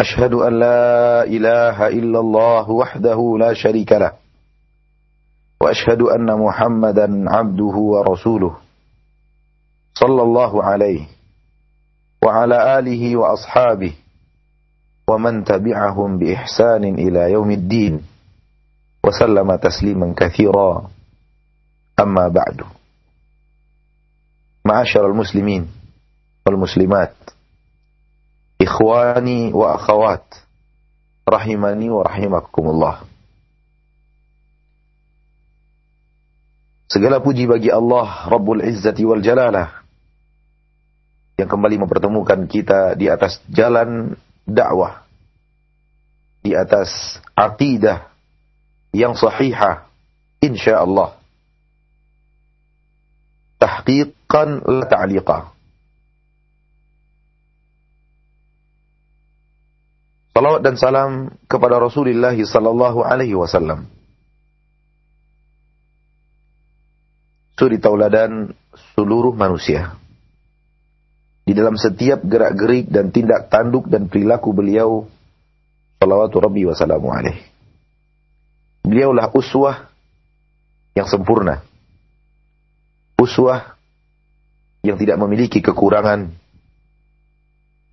أشهد أن لا إله إلا الله وحده لا شريك له وأشهد أن محمدا عبده ورسوله صلى الله عليه وعلى آله وأصحابه ومن تبعهم بإحسان إلى يوم الدين وسلم تسليما كثيرا. أما بعد معاشر المسلمين والمسلمات Ikhwani wa akhawat Rahimani wa rahimakumullah. Segala puji bagi Allah Rabbul Izzati wal Jalalah yang kembali mempertemukan kita di atas jalan dakwah di atas aqidah yang sahihah insyaallah tahqiqan la ta'liqah Salawat dan salam kepada Rasulullah sallallahu alaihi wasallam. Suri tauladan seluruh manusia. Di dalam setiap gerak-gerik dan tindak tanduk dan perilaku beliau salawatu rabbi wa salamu alaihi. Beliaulah uswah yang sempurna. Uswah yang tidak memiliki kekurangan.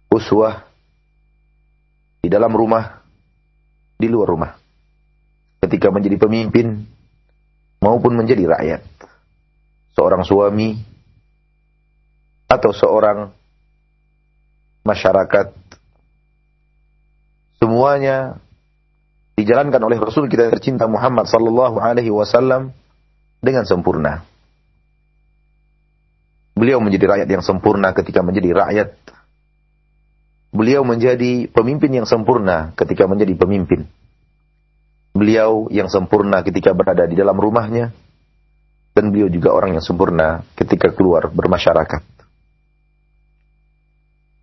Uswah di dalam rumah, di luar rumah. Ketika menjadi pemimpin maupun menjadi rakyat. Seorang suami atau seorang masyarakat semuanya dijalankan oleh Rasul kita tercinta Muhammad sallallahu alaihi wasallam dengan sempurna. Beliau menjadi rakyat yang sempurna ketika menjadi rakyat Beliau menjadi pemimpin yang sempurna ketika menjadi pemimpin. Beliau yang sempurna ketika berada di dalam rumahnya. Dan beliau juga orang yang sempurna ketika keluar bermasyarakat.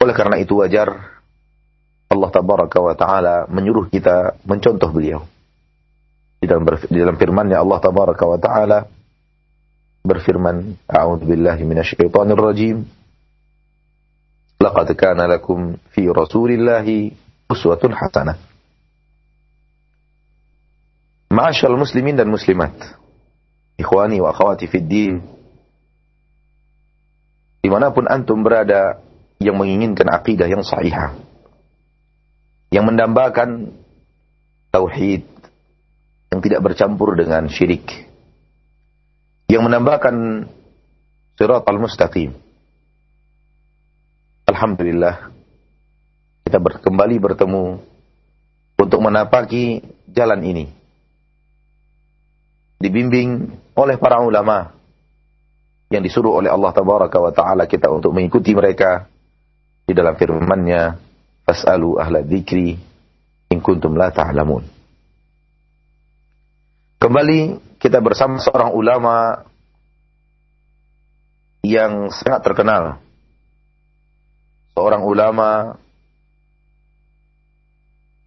Oleh karena itu wajar Allah tabaraka wa taala menyuruh kita mencontoh beliau. Di dalam di dalam firman-Nya Allah tabaraka wa taala berfirman, "A'udzu billahi minasyaitonir rajim." Laqad kana lakum fi rasulillahi uswatun hasanah. Ma'asyal muslimin dan muslimat. Ikhwani wa akhwati fid din. Di mana pun antum berada yang menginginkan akidah yang sahihah. Yang mendambakan tauhid yang tidak bercampur dengan syirik. Yang menambahkan sirat al-mustaqim Alhamdulillah kita ber kembali bertemu untuk menapaki jalan ini. Dibimbing oleh para ulama yang disuruh oleh Allah tabaraka wa taala kita untuk mengikuti mereka di dalam firman-Nya fas'alu ahla dzikri in kuntum la ta'lamun. Kembali kita bersama seorang ulama yang sangat terkenal seorang ulama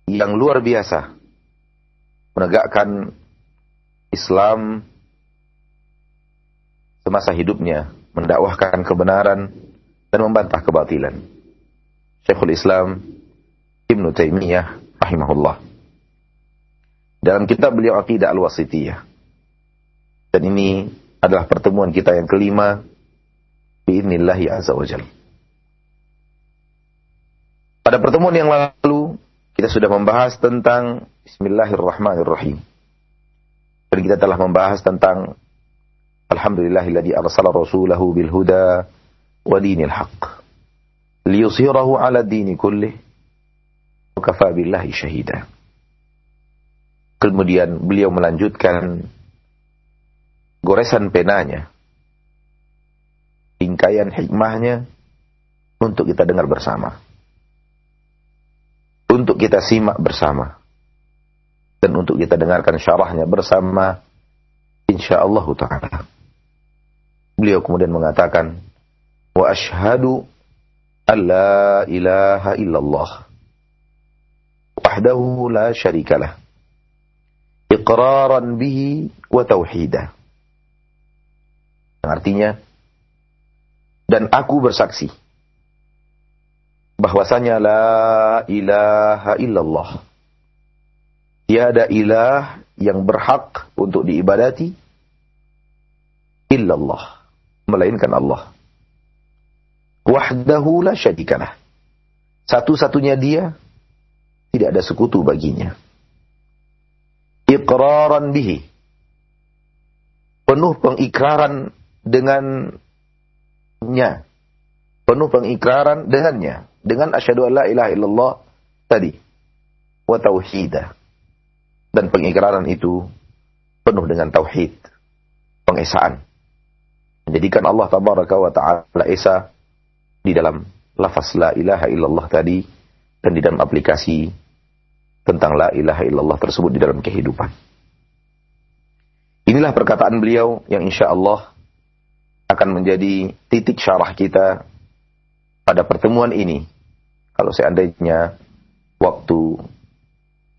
yang luar biasa menegakkan Islam semasa hidupnya, mendakwahkan kebenaran dan membantah kebatilan. Syekhul Islam Ibn Taimiyah rahimahullah. Dalam kitab beliau Aqidah Al-Wasitiyah. Dan ini adalah pertemuan kita yang kelima biidnillahi azza wa jalla. Pada pertemuan yang lalu kita sudah membahas tentang Bismillahirrahmanirrahim. Dan kita telah membahas tentang Alhamdulillahilladzi arsala rasulahu bil huda wa dinil haqq liyushirahu 'ala dini kullih wa kafa billahi syahida. Kemudian beliau melanjutkan goresan penanya, tingkaian hikmahnya untuk kita dengar bersama untuk kita simak bersama. Dan untuk kita dengarkan syarahnya bersama insyaallah taala. Beliau kemudian mengatakan wa ashhadu an la ilaha illallah wahdahu la syarikalah iqraran bihi wa tauhidah. Artinya dan aku bersaksi bahwasanya la ilaha illallah. Tiada ilah yang berhak untuk diibadati illallah, melainkan Allah. Wahdahu la syadikalah. Satu-satunya dia, tidak ada sekutu baginya. Iqraran bihi. Penuh pengikraran dengannya. Penuh pengikraran dengannya dengan asyhadu alla ilaha illallah tadi wa tauhidah. Dan pengikraran itu penuh dengan tauhid, pengesaan. Menjadikan Allah tabaraka wa taala esa di dalam lafaz la ilaha illallah tadi dan di dalam aplikasi tentang la ilaha illallah tersebut di dalam kehidupan. Inilah perkataan beliau yang insya Allah akan menjadi titik syarah kita pada pertemuan ini. Kalau seandainya waktu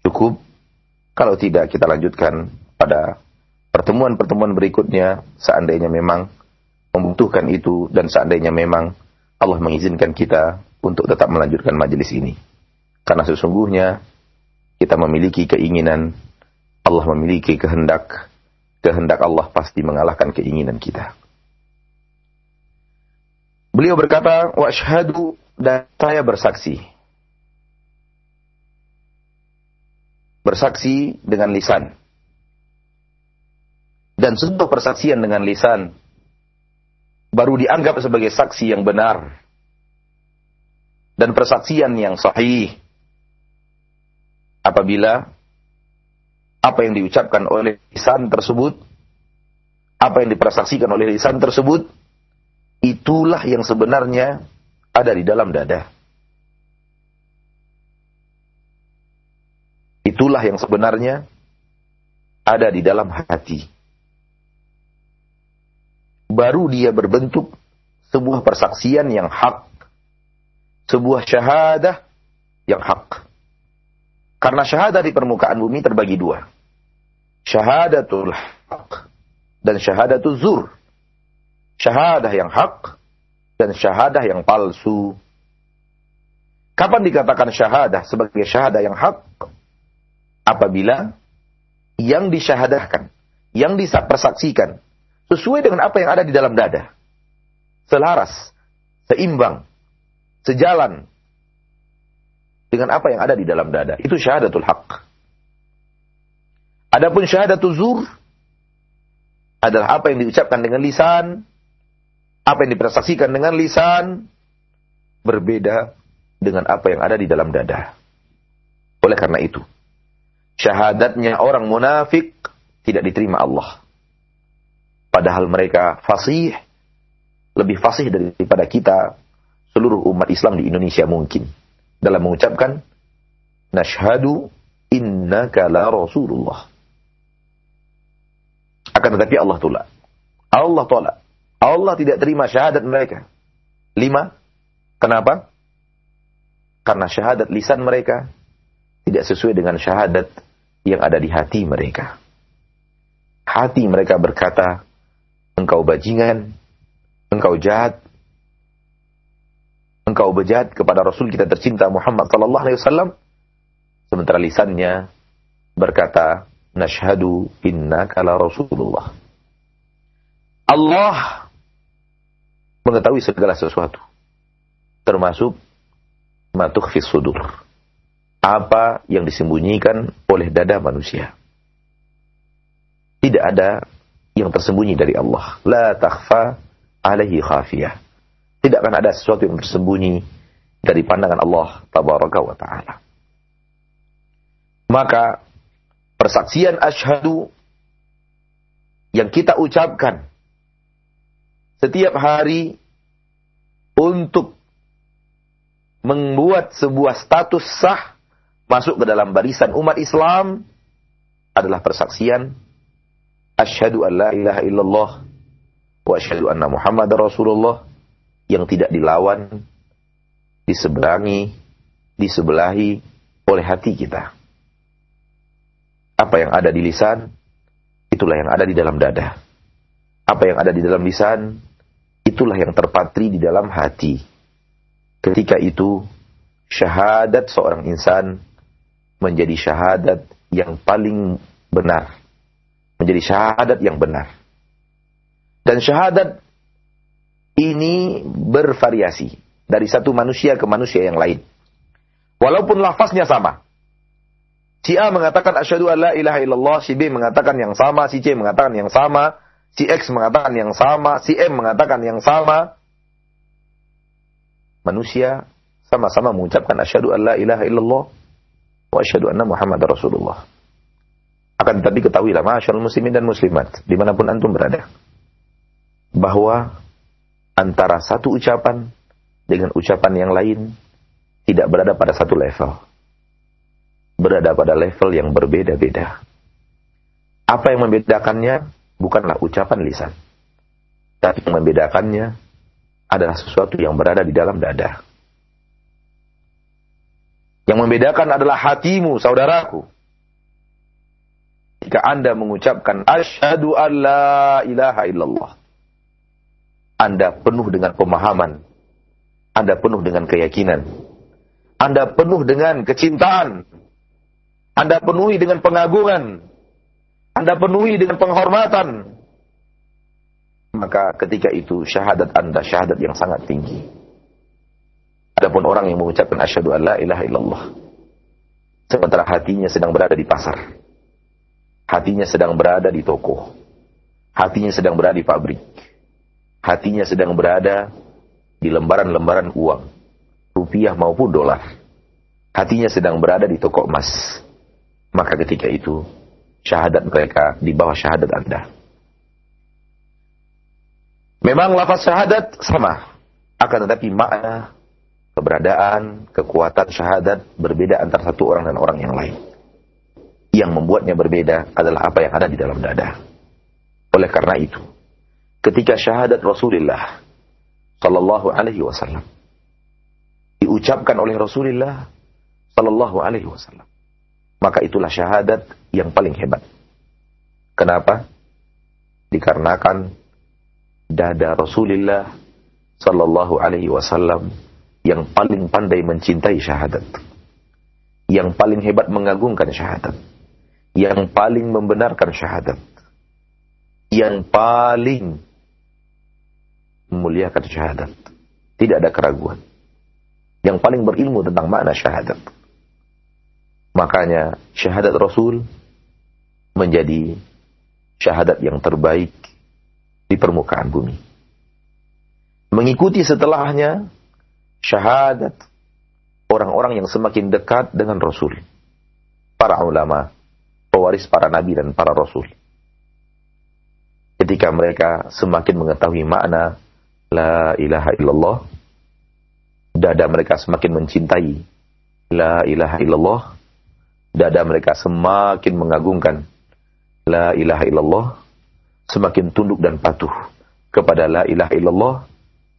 cukup, kalau tidak kita lanjutkan pada pertemuan-pertemuan berikutnya seandainya memang membutuhkan itu dan seandainya memang Allah mengizinkan kita untuk tetap melanjutkan majelis ini. Karena sesungguhnya kita memiliki keinginan, Allah memiliki kehendak, kehendak Allah pasti mengalahkan keinginan kita. Beliau berkata, wa syahadu dan saya bersaksi. Bersaksi dengan lisan. Dan sebuah persaksian dengan lisan baru dianggap sebagai saksi yang benar. Dan persaksian yang sahih. Apabila apa yang diucapkan oleh lisan tersebut, apa yang dipersaksikan oleh lisan tersebut, itulah yang sebenarnya ada di dalam dada. Itulah yang sebenarnya ada di dalam hati. Baru dia berbentuk sebuah persaksian yang hak. Sebuah syahadah yang hak. Karena syahadah di permukaan bumi terbagi dua. Syahadatul hak dan syahadatul zur syahadah yang hak dan syahadah yang palsu. Kapan dikatakan syahadah sebagai syahadah yang hak? Apabila yang disyahadahkan, yang dipersaksikan, sesuai dengan apa yang ada di dalam dada. Selaras, seimbang, sejalan dengan apa yang ada di dalam dada. Itu syahadatul hak. Adapun syahadatul zur adalah apa yang diucapkan dengan lisan, apa yang dipersaksikan dengan lisan berbeda dengan apa yang ada di dalam dada. Oleh karena itu, syahadatnya orang munafik tidak diterima Allah. Padahal mereka fasih, lebih fasih daripada kita seluruh umat Islam di Indonesia mungkin. Dalam mengucapkan, Nashhadu innaka la Rasulullah. Akan tetapi Allah tolak. Allah tolak. Allah tidak terima syahadat mereka. Lima. Kenapa? Karena syahadat lisan mereka tidak sesuai dengan syahadat yang ada di hati mereka. Hati mereka berkata, engkau bajingan, engkau jahat, engkau bejat kepada Rasul kita tercinta Muhammad sallallahu alaihi wasallam. Sementara lisannya berkata, nashhadu innaka la Rasulullah. Allah mengetahui segala sesuatu. Termasuk matukhfis sudur. Apa yang disembunyikan oleh dada manusia. Tidak ada yang tersembunyi dari Allah. La takhfa alaihi khafiyah. Tidak akan ada sesuatu yang tersembunyi dari pandangan Allah tabaraka wa ta'ala. Maka persaksian asyhadu yang kita ucapkan setiap hari untuk membuat sebuah status sah masuk ke dalam barisan umat Islam adalah persaksian asyhadu an la ilaha illallah wa asyhadu anna Muhammad Rasulullah yang tidak dilawan, diseberangi, disebelahi oleh hati kita. Apa yang ada di lisan, itulah yang ada di dalam dada. Apa yang ada di dalam lisan, itulah yang terpatri di dalam hati. Ketika itu, syahadat seorang insan menjadi syahadat yang paling benar. Menjadi syahadat yang benar. Dan syahadat ini bervariasi dari satu manusia ke manusia yang lain. Walaupun lafaznya sama. Si A mengatakan asyhadu an la ilaha illallah, si B mengatakan yang sama, si C mengatakan yang sama, si X mengatakan yang sama, si M mengatakan yang sama. Manusia sama-sama mengucapkan asyhadu an la ilaha illallah wa asyhadu anna Muhammad Rasulullah. Akan tetapi ketahuilah masyaallah muslimin dan muslimat di mana pun antum berada bahwa antara satu ucapan dengan ucapan yang lain tidak berada pada satu level. Berada pada level yang berbeda-beda. Apa yang membedakannya bukanlah ucapan lisan. Tapi yang membedakannya adalah sesuatu yang berada di dalam dada. Yang membedakan adalah hatimu, saudaraku. Jika Anda mengucapkan asyhadu an la ilaha illallah anda penuh dengan pemahaman. Anda penuh dengan keyakinan. Anda penuh dengan kecintaan. Anda penuhi dengan pengagungan. Anda penuhi dengan penghormatan. Maka ketika itu syahadat Anda syahadat yang sangat tinggi. Adapun orang yang mengucapkan asyhadu an la ilaha illallah sementara hatinya sedang berada di pasar. Hatinya sedang berada di toko. Hatinya sedang berada di pabrik hatinya sedang berada di lembaran-lembaran uang, rupiah maupun dolar. Hatinya sedang berada di toko emas. Maka ketika itu, syahadat mereka di bawah syahadat Anda. Memang lafaz syahadat sama. Akan tetapi makna, keberadaan, kekuatan syahadat berbeda antara satu orang dan orang yang lain. Yang membuatnya berbeda adalah apa yang ada di dalam dada. Oleh karena itu, ketika syahadat Rasulullah sallallahu alaihi wasallam diucapkan oleh Rasulullah sallallahu alaihi wasallam maka itulah syahadat yang paling hebat kenapa dikarenakan dada Rasulullah sallallahu alaihi wasallam yang paling pandai mencintai syahadat yang paling hebat mengagungkan syahadat yang paling membenarkan syahadat yang paling memuliakan syahadat. Tidak ada keraguan. Yang paling berilmu tentang makna syahadat. Makanya syahadat Rasul menjadi syahadat yang terbaik di permukaan bumi. Mengikuti setelahnya syahadat orang-orang yang semakin dekat dengan Rasul. Para ulama, pewaris para nabi dan para rasul. Ketika mereka semakin mengetahui makna La ilaha illallah. Dada mereka semakin mencintai. La ilaha illallah. Dada mereka semakin mengagungkan. La ilaha illallah. Semakin tunduk dan patuh kepada la ilaha illallah.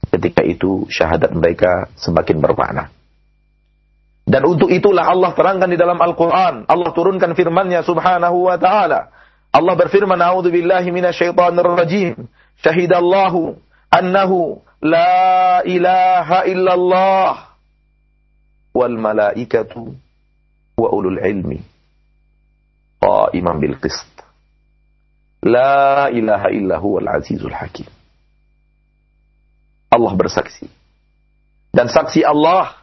Ketika itu syahadat mereka semakin bermakna. Dan untuk itulah Allah terangkan di dalam Al-Quran. Allah turunkan firman-Nya subhanahu wa ta'ala. Allah berfirman, A'udhu billahi minasyaitanir rajim. Syahidallahu annahu la ilaha illallah wal malaikatu wa ulul ilmi qa'iman bil qist la ilaha illa huwal azizul hakim Allah bersaksi dan saksi Allah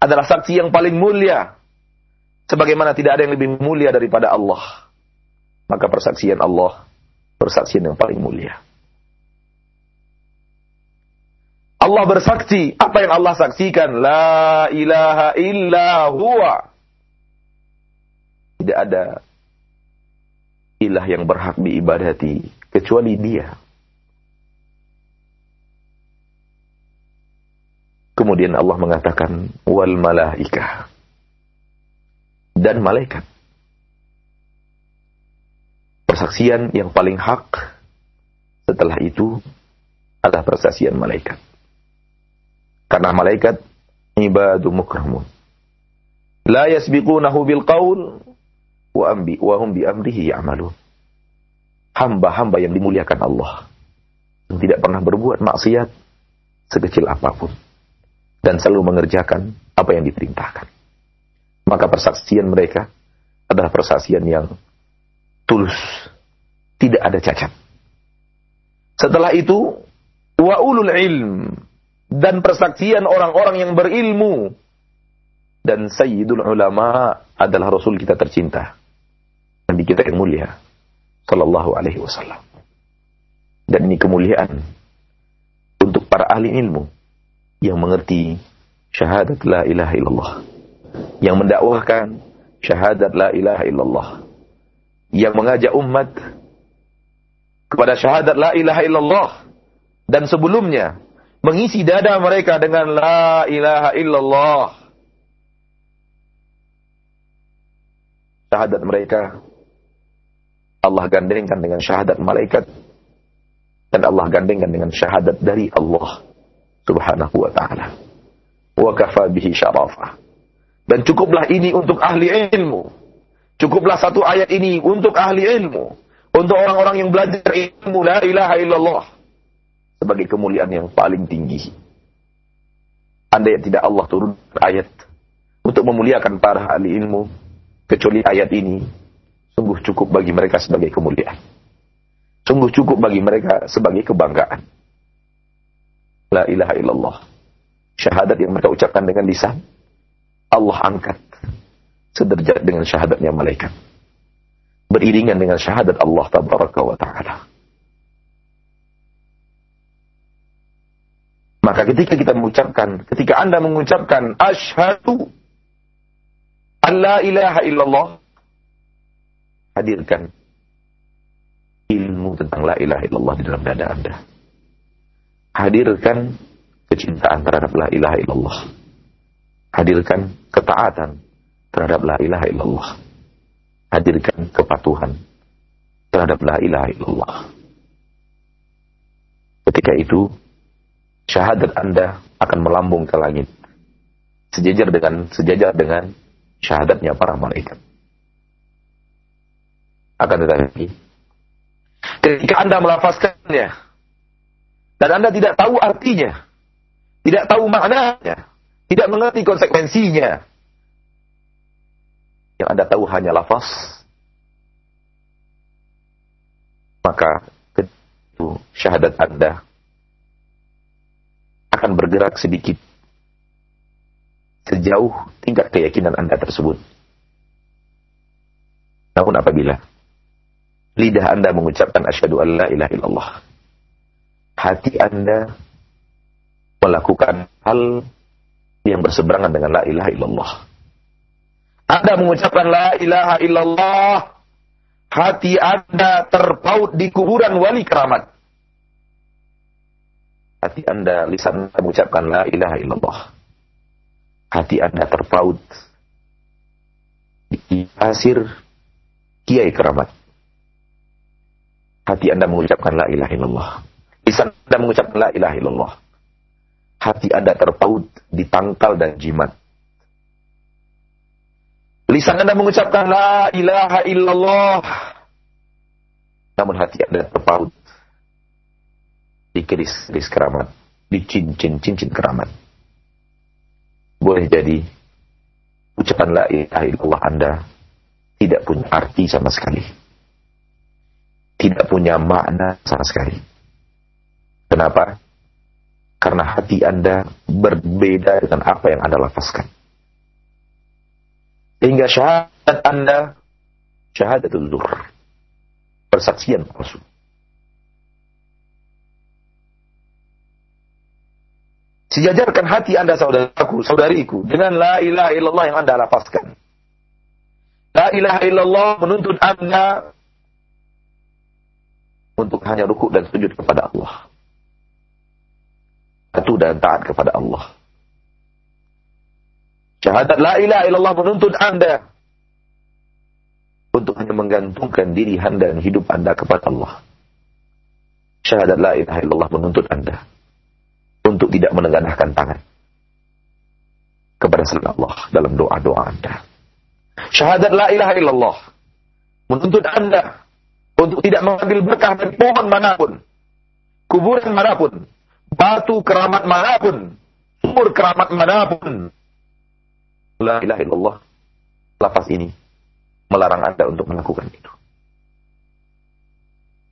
adalah saksi yang paling mulia sebagaimana tidak ada yang lebih mulia daripada Allah maka persaksian Allah persaksian yang paling mulia Allah bersaksi. Apa yang Allah saksikan? La ilaha illa huwa. Tidak ada ilah yang berhak diibadati kecuali dia. Kemudian Allah mengatakan wal malaikah dan malaikat. persaksian yang paling hak setelah itu adalah persaksian malaikat. Karena malaikat ibadu mukramun. La yasbiqunahu bil qaul wa ambi wa hum bi amrihi ya'malun. Hamba-hamba yang dimuliakan Allah. Yang tidak pernah berbuat maksiat sekecil apa pun dan selalu mengerjakan apa yang diperintahkan. Maka persaksian mereka adalah persaksian yang tulus, tidak ada cacat. Setelah itu, wa ulul ilm dan persaksian orang-orang yang berilmu dan sayyidul ulama adalah rasul kita tercinta. Nabi kita yang mulia sallallahu alaihi wasallam. Dan ini kemuliaan untuk para ahli ilmu yang mengerti syahadat la ilaha illallah. Yang mendakwahkan syahadat la ilaha illallah. Yang mengajak umat kepada syahadat la ilaha illallah dan sebelumnya mengisi dada mereka dengan la ilaha illallah. Syahadat mereka Allah gandengkan dengan syahadat malaikat dan Allah gandengkan dengan syahadat dari Allah Subhanahu wa taala. Wa kafa bihi syarafa. Dan cukuplah ini untuk ahli ilmu. Cukuplah satu ayat ini untuk ahli ilmu untuk orang-orang yang belajar ilmu la ilaha illallah sebagai kemuliaan yang paling tinggi. Andai tidak Allah turun ayat untuk memuliakan para ahli ilmu, kecuali ayat ini, sungguh cukup bagi mereka sebagai kemuliaan. Sungguh cukup bagi mereka sebagai kebanggaan. La ilaha illallah. Syahadat yang mereka ucapkan dengan lisan, Allah angkat sederajat dengan syahadatnya malaikat beriringan dengan syahadat Allah tabaraka wa taala. Maka ketika kita mengucapkan, ketika Anda mengucapkan asyhadu alla ilaha illallah hadirkan ilmu tentang la ilaha illallah di dalam dada Anda. Hadirkan kecintaan terhadap la ilaha illallah. Hadirkan ketaatan terhadap la ilaha illallah hadirkan kepatuhan terhadap la ilaha illallah. Ketika itu, syahadat Anda akan melambung ke langit. Sejajar dengan sejajar dengan syahadatnya para malaikat. Akan tetapi, ketika Anda melafazkannya, dan Anda tidak tahu artinya, tidak tahu maknanya, tidak mengerti konsekuensinya, yang Anda tahu hanya lafaz, maka itu syahadat Anda akan bergerak sedikit sejauh tingkat keyakinan Anda tersebut. Namun apabila lidah Anda mengucapkan asyhadu an la ilaha illallah, hati Anda melakukan hal yang berseberangan dengan la ilaha illallah. Anda mengucapkan la ilaha illallah, hati Anda terpaut di kuburan wali keramat. Hati Anda, lisan Anda mengucapkan la ilaha illallah. Hati Anda terpaut di pasir kiai keramat. Hati Anda mengucapkan la ilaha illallah. Lisan Anda mengucapkan la ilaha illallah. Hati Anda terpaut di tangkal dan jimat. Lisan Anda mengucapkan la ilaha illallah. Namun hati Anda terpaut di keris-keris keramat, di cincin-cincin keramat. Boleh jadi ucapan la ilaha illallah Anda tidak punya arti sama sekali. Tidak punya makna sama sekali. Kenapa? Karena hati Anda berbeda dengan apa yang Anda lafazkan. Hingga syahadat Anda syahadat zuhur. Persaksian palsu. Sejajarkan hati Anda saudaraku, saudariku dengan la ilaha illallah yang Anda lafazkan. La ilaha illallah menuntut Anda untuk hanya ruku dan sujud kepada Allah. Patuh dan taat kepada Allah. Syahadat la ilaha illallah menuntut Anda untuk hanya menggantungkan diri anda dan hidup anda kepada Allah. Syahadat la ilaha illallah menuntut anda untuk tidak menengadahkan tangan kepada selain Allah dalam doa-doa anda. Syahadat la ilaha illallah menuntut anda untuk tidak mengambil berkah dari pohon mana pun, kuburan mana pun, batu keramat mana pun, sumur keramat mana pun. La ilaha illallah. Lafaz ini melarang Anda untuk melakukan itu.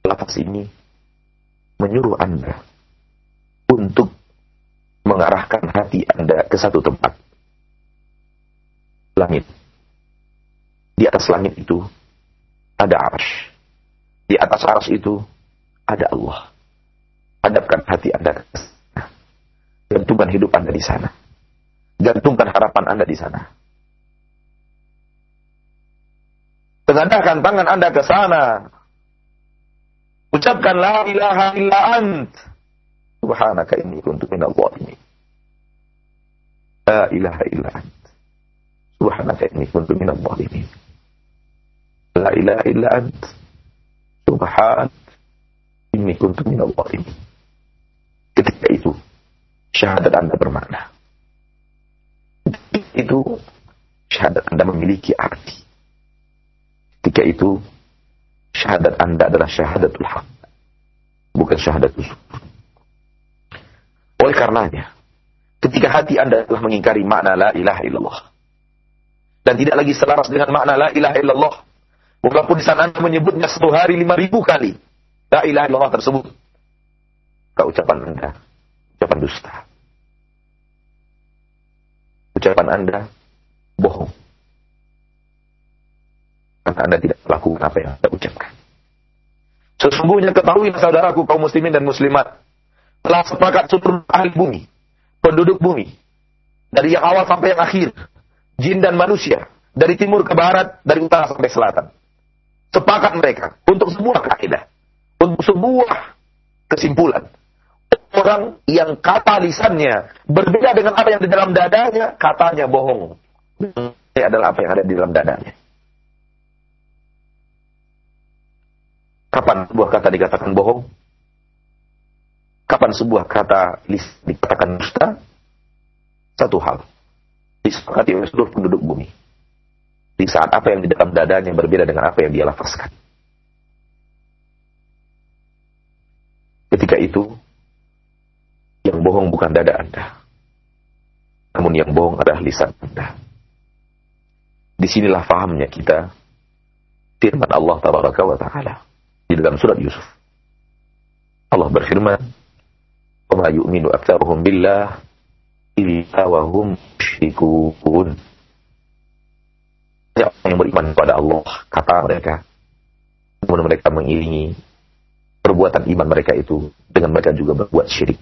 Lafaz ini menyuruh Anda untuk mengarahkan hati Anda ke satu tempat. Langit. Di atas langit itu ada arash. Di atas arash itu ada Allah. Hadapkan hati Anda ke sana. Gantungkan hidup Anda di sana. Gantungkan harapan Anda di sana. Tengadahkan tangan Anda ke sana. Ucapkan la ilaha illa ant. Subhanaka inni kuntu minal zalimin. La ilaha illa ant. Subhanaka inni kuntu minal zalimin. La ilaha illa ant. Subhanaka inni kuntu minal zalimin. Ketika itu, syahadat Anda bermakna. Itu, syahadat Anda memiliki arti. Ketika itu, syahadat Anda adalah syahadatul haq. Bukan syahadatul syukur. Oleh karenanya, ketika hati Anda telah mengingkari makna la ilaha illallah. Dan tidak lagi selaras dengan makna la ilaha illallah. Walaupun di sana Anda menyebutnya satu hari lima ribu kali. La ilaha illallah tersebut maka ucapan Anda ucapan dusta. Ucapan Anda bohong. Karena Anda tidak melakukan apa yang Anda ucapkan. Sesungguhnya ketahui saudaraku kaum muslimin dan muslimat telah sepakat seluruh ahli bumi, penduduk bumi, dari yang awal sampai yang akhir, jin dan manusia, dari timur ke barat, dari utara sampai selatan. Sepakat mereka untuk sebuah kaidah, untuk sebuah kesimpulan orang yang kata lisannya berbeda dengan apa yang di dalam dadanya, katanya bohong. Ini adalah apa yang ada di dalam dadanya. Kapan sebuah kata dikatakan bohong? Kapan sebuah kata dikatakan dusta? Satu hal. Disepakati oleh seluruh penduduk bumi. Di saat apa yang di dalam dadanya berbeda dengan apa yang dia lafazkan. Ketika itu, yang bohong bukan dada Anda. Namun yang bohong adalah lisan Anda. Di sinilah fahamnya kita firman Allah tabaraka wa ta'ala di dalam surat Yusuf. Allah berfirman, "Wa ma yu'minu aktsaruhum billah illa wa hum musyrikun." Yang beriman kepada Allah, kata mereka, namun mereka mengiringi perbuatan iman mereka itu dengan mereka juga berbuat syirik.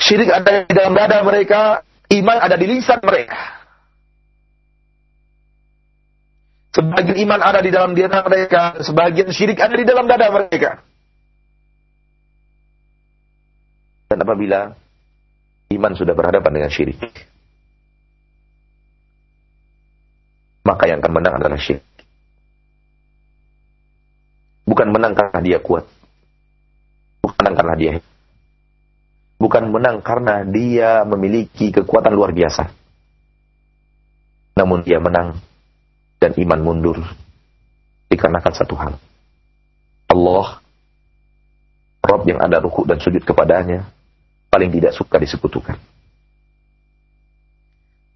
Syirik ada di dalam dada mereka, iman ada di lisan mereka. Sebagian iman ada di dalam dada mereka, sebagian syirik ada di dalam dada mereka. Dan apabila iman sudah berhadapan dengan syirik, maka yang akan menang adalah syirik. Bukan menang karena dia kuat. Bukan menang karena dia hebat bukan menang karena dia memiliki kekuatan luar biasa. Namun dia menang dan iman mundur dikarenakan satu hal. Allah, Rob yang ada ruku dan sujud kepadanya, paling tidak suka disekutukan.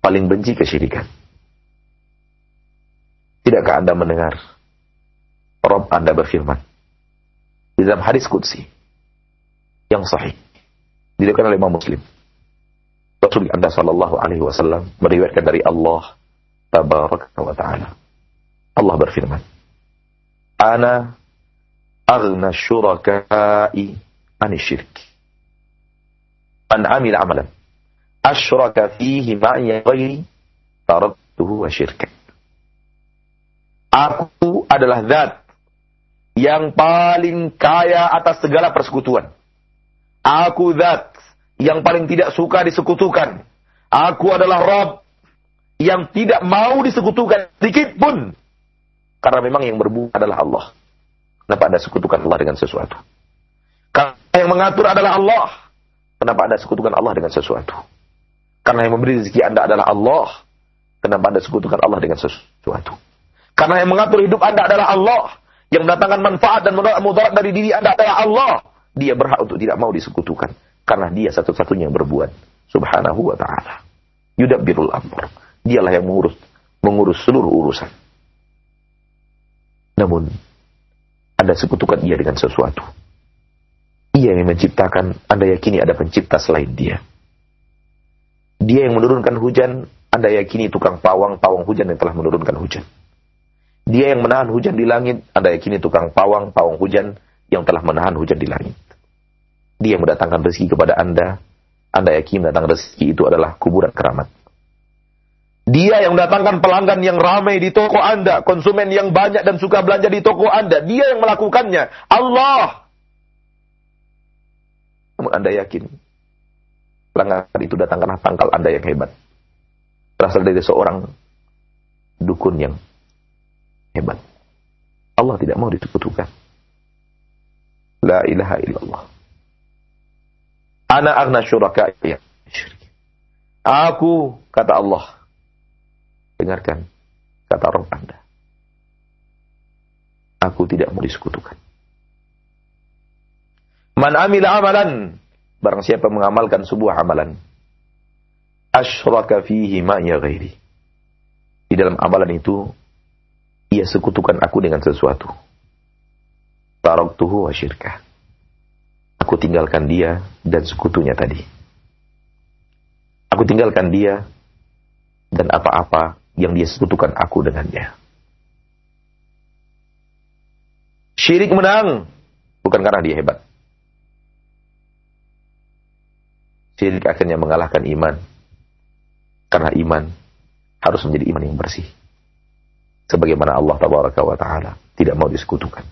Paling benci kesyirikan. Tidakkah Anda mendengar Rob Anda berfirman di dalam hadis Qudsi yang sahih diriwayatkan oleh Imam Muslim. Rasul Anda Shallallahu Alaihi Wasallam meriwayatkan dari Allah Tabaraka wa Taala. Allah berfirman, Ana aghna syuraka'i an syirk. Man amil amalan asyraka fihi ma'i ghairi taraktuhu wa syirka. Aku adalah zat yang paling kaya atas segala persekutuan. Aku zat yang paling tidak suka disekutukan. Aku adalah Rob yang tidak mau disekutukan sedikit pun. Karena memang yang berbuat adalah Allah. Kenapa Anda sekutukan Allah dengan sesuatu? Karena yang mengatur adalah Allah. Kenapa Anda sekutukan Allah dengan sesuatu? Karena yang memberi rezeki Anda adalah Allah. Kenapa Anda sekutukan Allah dengan sesuatu? Karena yang mengatur hidup Anda adalah Allah. Yang mendatangkan manfaat dan mudarat dari diri Anda adalah Allah. Dia berhak untuk tidak mau disekutukan. Karena dia satu-satunya yang berbuat. Subhanahu wa ta'ala. Yudabbirul amr. Dialah yang mengurus mengurus seluruh urusan. Namun, Anda sekutukan ia dengan sesuatu. Ia yang menciptakan, Anda yakini ada pencipta selain dia. Dia yang menurunkan hujan, Anda yakini tukang pawang, pawang hujan yang telah menurunkan hujan. Dia yang menahan hujan di langit, Anda yakini tukang pawang, pawang hujan yang telah menahan hujan di langit. Dia yang mendatangkan rezeki kepada Anda, Anda yakini mendatangkan rezeki itu adalah kuburan keramat. Dia yang mendatangkan pelanggan yang ramai di toko Anda, konsumen yang banyak dan suka belanja di toko Anda. Dia yang melakukannya. Allah. Namun Anda yakin pelanggan itu datang karena pangkal Anda yang hebat. Berasal dari seorang dukun yang hebat. Allah tidak mau disekutukan. La ilaha illallah. Ana agna syuraka ya. Aku, kata Allah, Dengarkan kata Rob Anda. Aku tidak mau disekutukan. Man amila amalan. Barang siapa mengamalkan sebuah amalan. Ashraka fihi ma'ya ghairi. Di dalam amalan itu, ia sekutukan aku dengan sesuatu. Taraktuhu wa syirkah. Aku tinggalkan dia dan sekutunya tadi. Aku tinggalkan dia dan apa-apa yang dia sekutukan aku dengannya. Syirik menang bukan karena dia hebat. Syirik akhirnya mengalahkan iman. Karena iman harus menjadi iman yang bersih. Sebagaimana Allah tabaraka wa taala tidak mau disekutukan.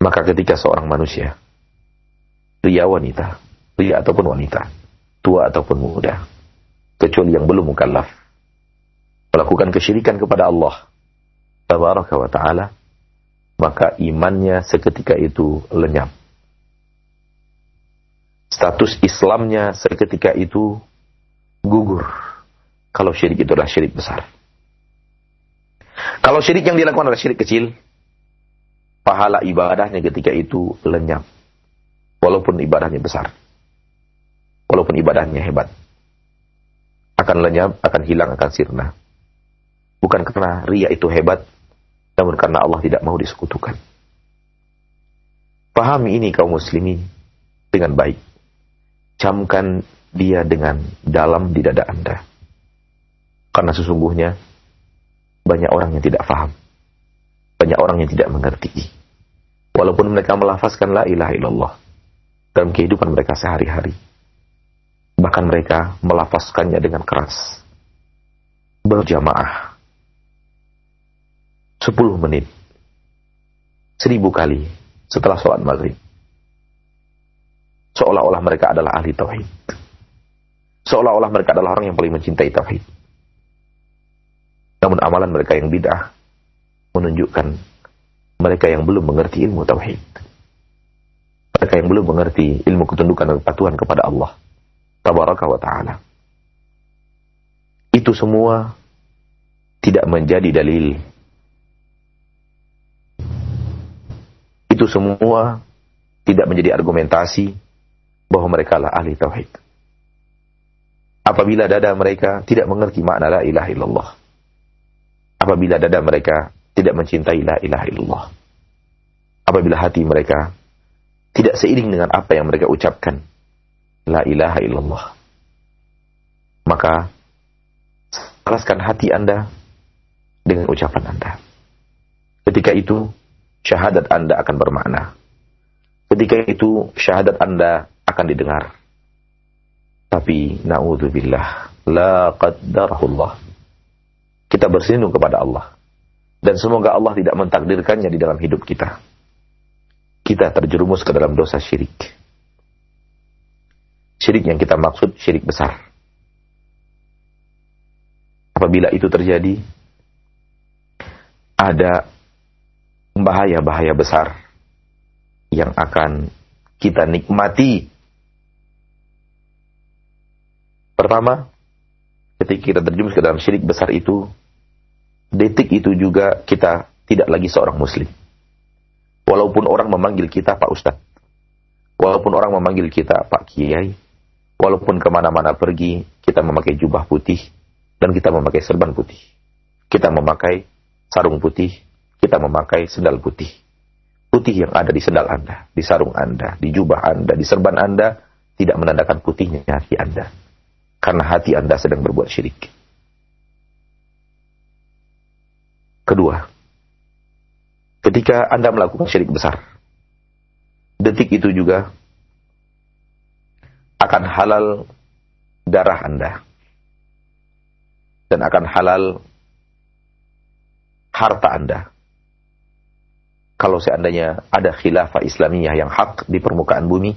Maka ketika seorang manusia, pria wanita, pria ataupun wanita, tua ataupun muda, kecuali yang belum mukallaf, melakukan kesyirikan kepada Allah tabaraka wa taala maka imannya seketika itu lenyap. Status Islamnya seketika itu gugur. Kalau syirik itu adalah syirik besar kalau syirik yang dilakukan adalah syirik kecil pahala ibadahnya ketika itu lenyap walaupun ibadahnya besar walaupun ibadahnya hebat akan lenyap akan hilang akan sirna Bukan karena ria itu hebat, namun karena Allah tidak mau disekutukan. Pahami ini kaum muslimin dengan baik. Camkan dia dengan dalam di dada Anda. Karena sesungguhnya banyak orang yang tidak faham. Banyak orang yang tidak mengerti. Walaupun mereka melafazkan la ilaha illallah dalam kehidupan mereka sehari-hari. Bahkan mereka melafazkannya dengan keras. Berjamaah 10 menit. Seribu kali setelah sholat maghrib. Seolah-olah mereka adalah ahli tauhid. Seolah-olah mereka adalah orang yang paling mencintai tauhid. Namun amalan mereka yang bid'ah menunjukkan mereka yang belum mengerti ilmu tauhid. Mereka yang belum mengerti ilmu ketundukan dan kepatuhan kepada Allah. Tabaraka wa ta'ala. Itu semua tidak menjadi dalil itu semua tidak menjadi argumentasi bahwa mereka lah ahli tauhid. Apabila dada mereka tidak mengerti makna la ilaha illallah. Apabila dada mereka tidak mencintai la ilaha illallah. Apabila hati mereka tidak seiring dengan apa yang mereka ucapkan la ilaha illallah. Maka alaskan hati Anda dengan ucapan Anda. Ketika itu syahadat Anda akan bermakna. Ketika itu syahadat Anda akan didengar. Tapi naudzubillah la qaddarahullah. Kita berselindung kepada Allah. Dan semoga Allah tidak mentakdirkannya di dalam hidup kita. Kita terjerumus ke dalam dosa syirik. Syirik yang kita maksud syirik besar. Apabila itu terjadi, ada bahaya-bahaya besar yang akan kita nikmati. Pertama, ketika kita terjerumus ke dalam syirik besar itu, detik itu juga kita tidak lagi seorang muslim. Walaupun orang memanggil kita Pak Ustadz. Walaupun orang memanggil kita Pak Kiai. Walaupun ke mana-mana pergi, kita memakai jubah putih dan kita memakai serban putih. Kita memakai sarung putih, kita memakai sendal putih. Putih yang ada di sendal Anda, di sarung Anda, di jubah Anda, di serban Anda, tidak menandakan putihnya hati Anda. Karena hati Anda sedang berbuat syirik. Kedua, ketika Anda melakukan syirik besar, detik itu juga akan halal darah Anda dan akan halal harta Anda. Kalau seandainya ada khilafah Islamiyah yang hak di permukaan bumi,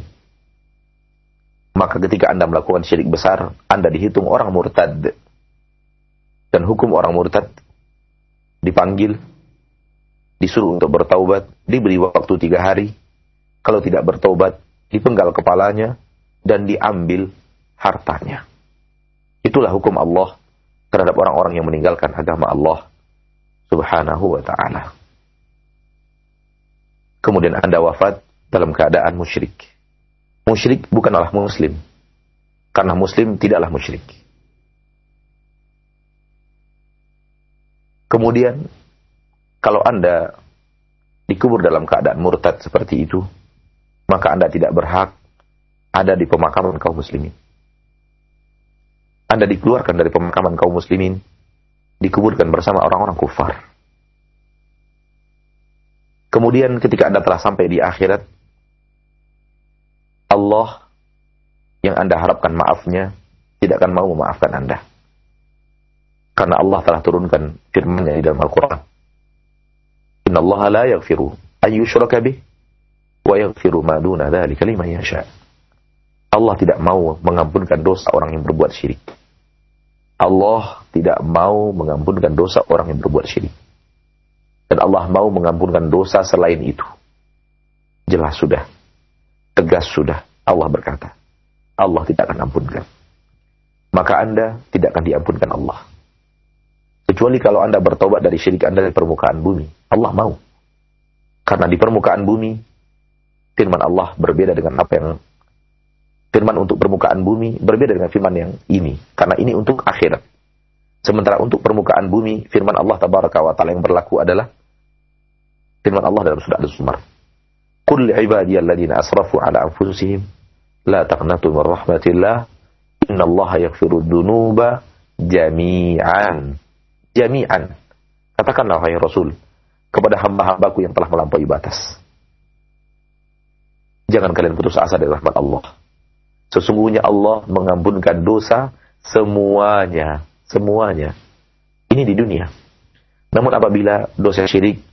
maka ketika Anda melakukan syirik besar, Anda dihitung orang murtad. Dan hukum orang murtad dipanggil, disuruh untuk bertaubat, diberi waktu tiga hari. Kalau tidak bertaubat, dipenggal kepalanya, dan diambil hartanya. Itulah hukum Allah terhadap orang-orang yang meninggalkan agama Allah subhanahu wa ta'ala. Kemudian Anda wafat dalam keadaan musyrik. Musyrik bukanlah muslim. Karena muslim tidaklah musyrik. Kemudian, kalau Anda dikubur dalam keadaan murtad seperti itu, maka Anda tidak berhak ada di pemakaman kaum muslimin. Anda dikeluarkan dari pemakaman kaum muslimin, dikuburkan bersama orang-orang kufar. Kemudian ketika Anda telah sampai di akhirat, Allah yang Anda harapkan maafnya tidak akan mau memaafkan Anda. Karena Allah telah turunkan firman-Nya di dalam Al-Quran. Inna Allah la yaghfiru yushraka bih wa yaghfiru ma duna dzalika liman yasha. Allah tidak mau mengampunkan dosa orang yang berbuat syirik. Allah tidak mau mengampunkan dosa orang yang berbuat syirik. Dan Allah mau mengampunkan dosa selain itu. Jelas sudah. Tegas sudah. Allah berkata. Allah tidak akan ampunkan. Maka Anda tidak akan diampunkan Allah. Kecuali kalau Anda bertobat dari syirik Anda di permukaan bumi. Allah mau. Karena di permukaan bumi, firman Allah berbeda dengan apa yang firman untuk permukaan bumi berbeda dengan firman yang ini. Karena ini untuk akhirat. Sementara untuk permukaan bumi, firman Allah tabaraka wa ta'ala yang berlaku adalah firman Allah dalam surah Al-Zumar. Qul ibadiyalladzina asrafu ala anfusihim la taqnatu min rahmatillah innallaha yaghfiru dzunuba jami'an. Jami'an. Katakanlah wahai Rasul kepada hamba-hambaku yang telah melampaui batas. Jangan kalian putus asa dari rahmat Allah. Sesungguhnya Allah mengampunkan dosa semuanya, semuanya. Ini di dunia. Namun apabila dosa syirik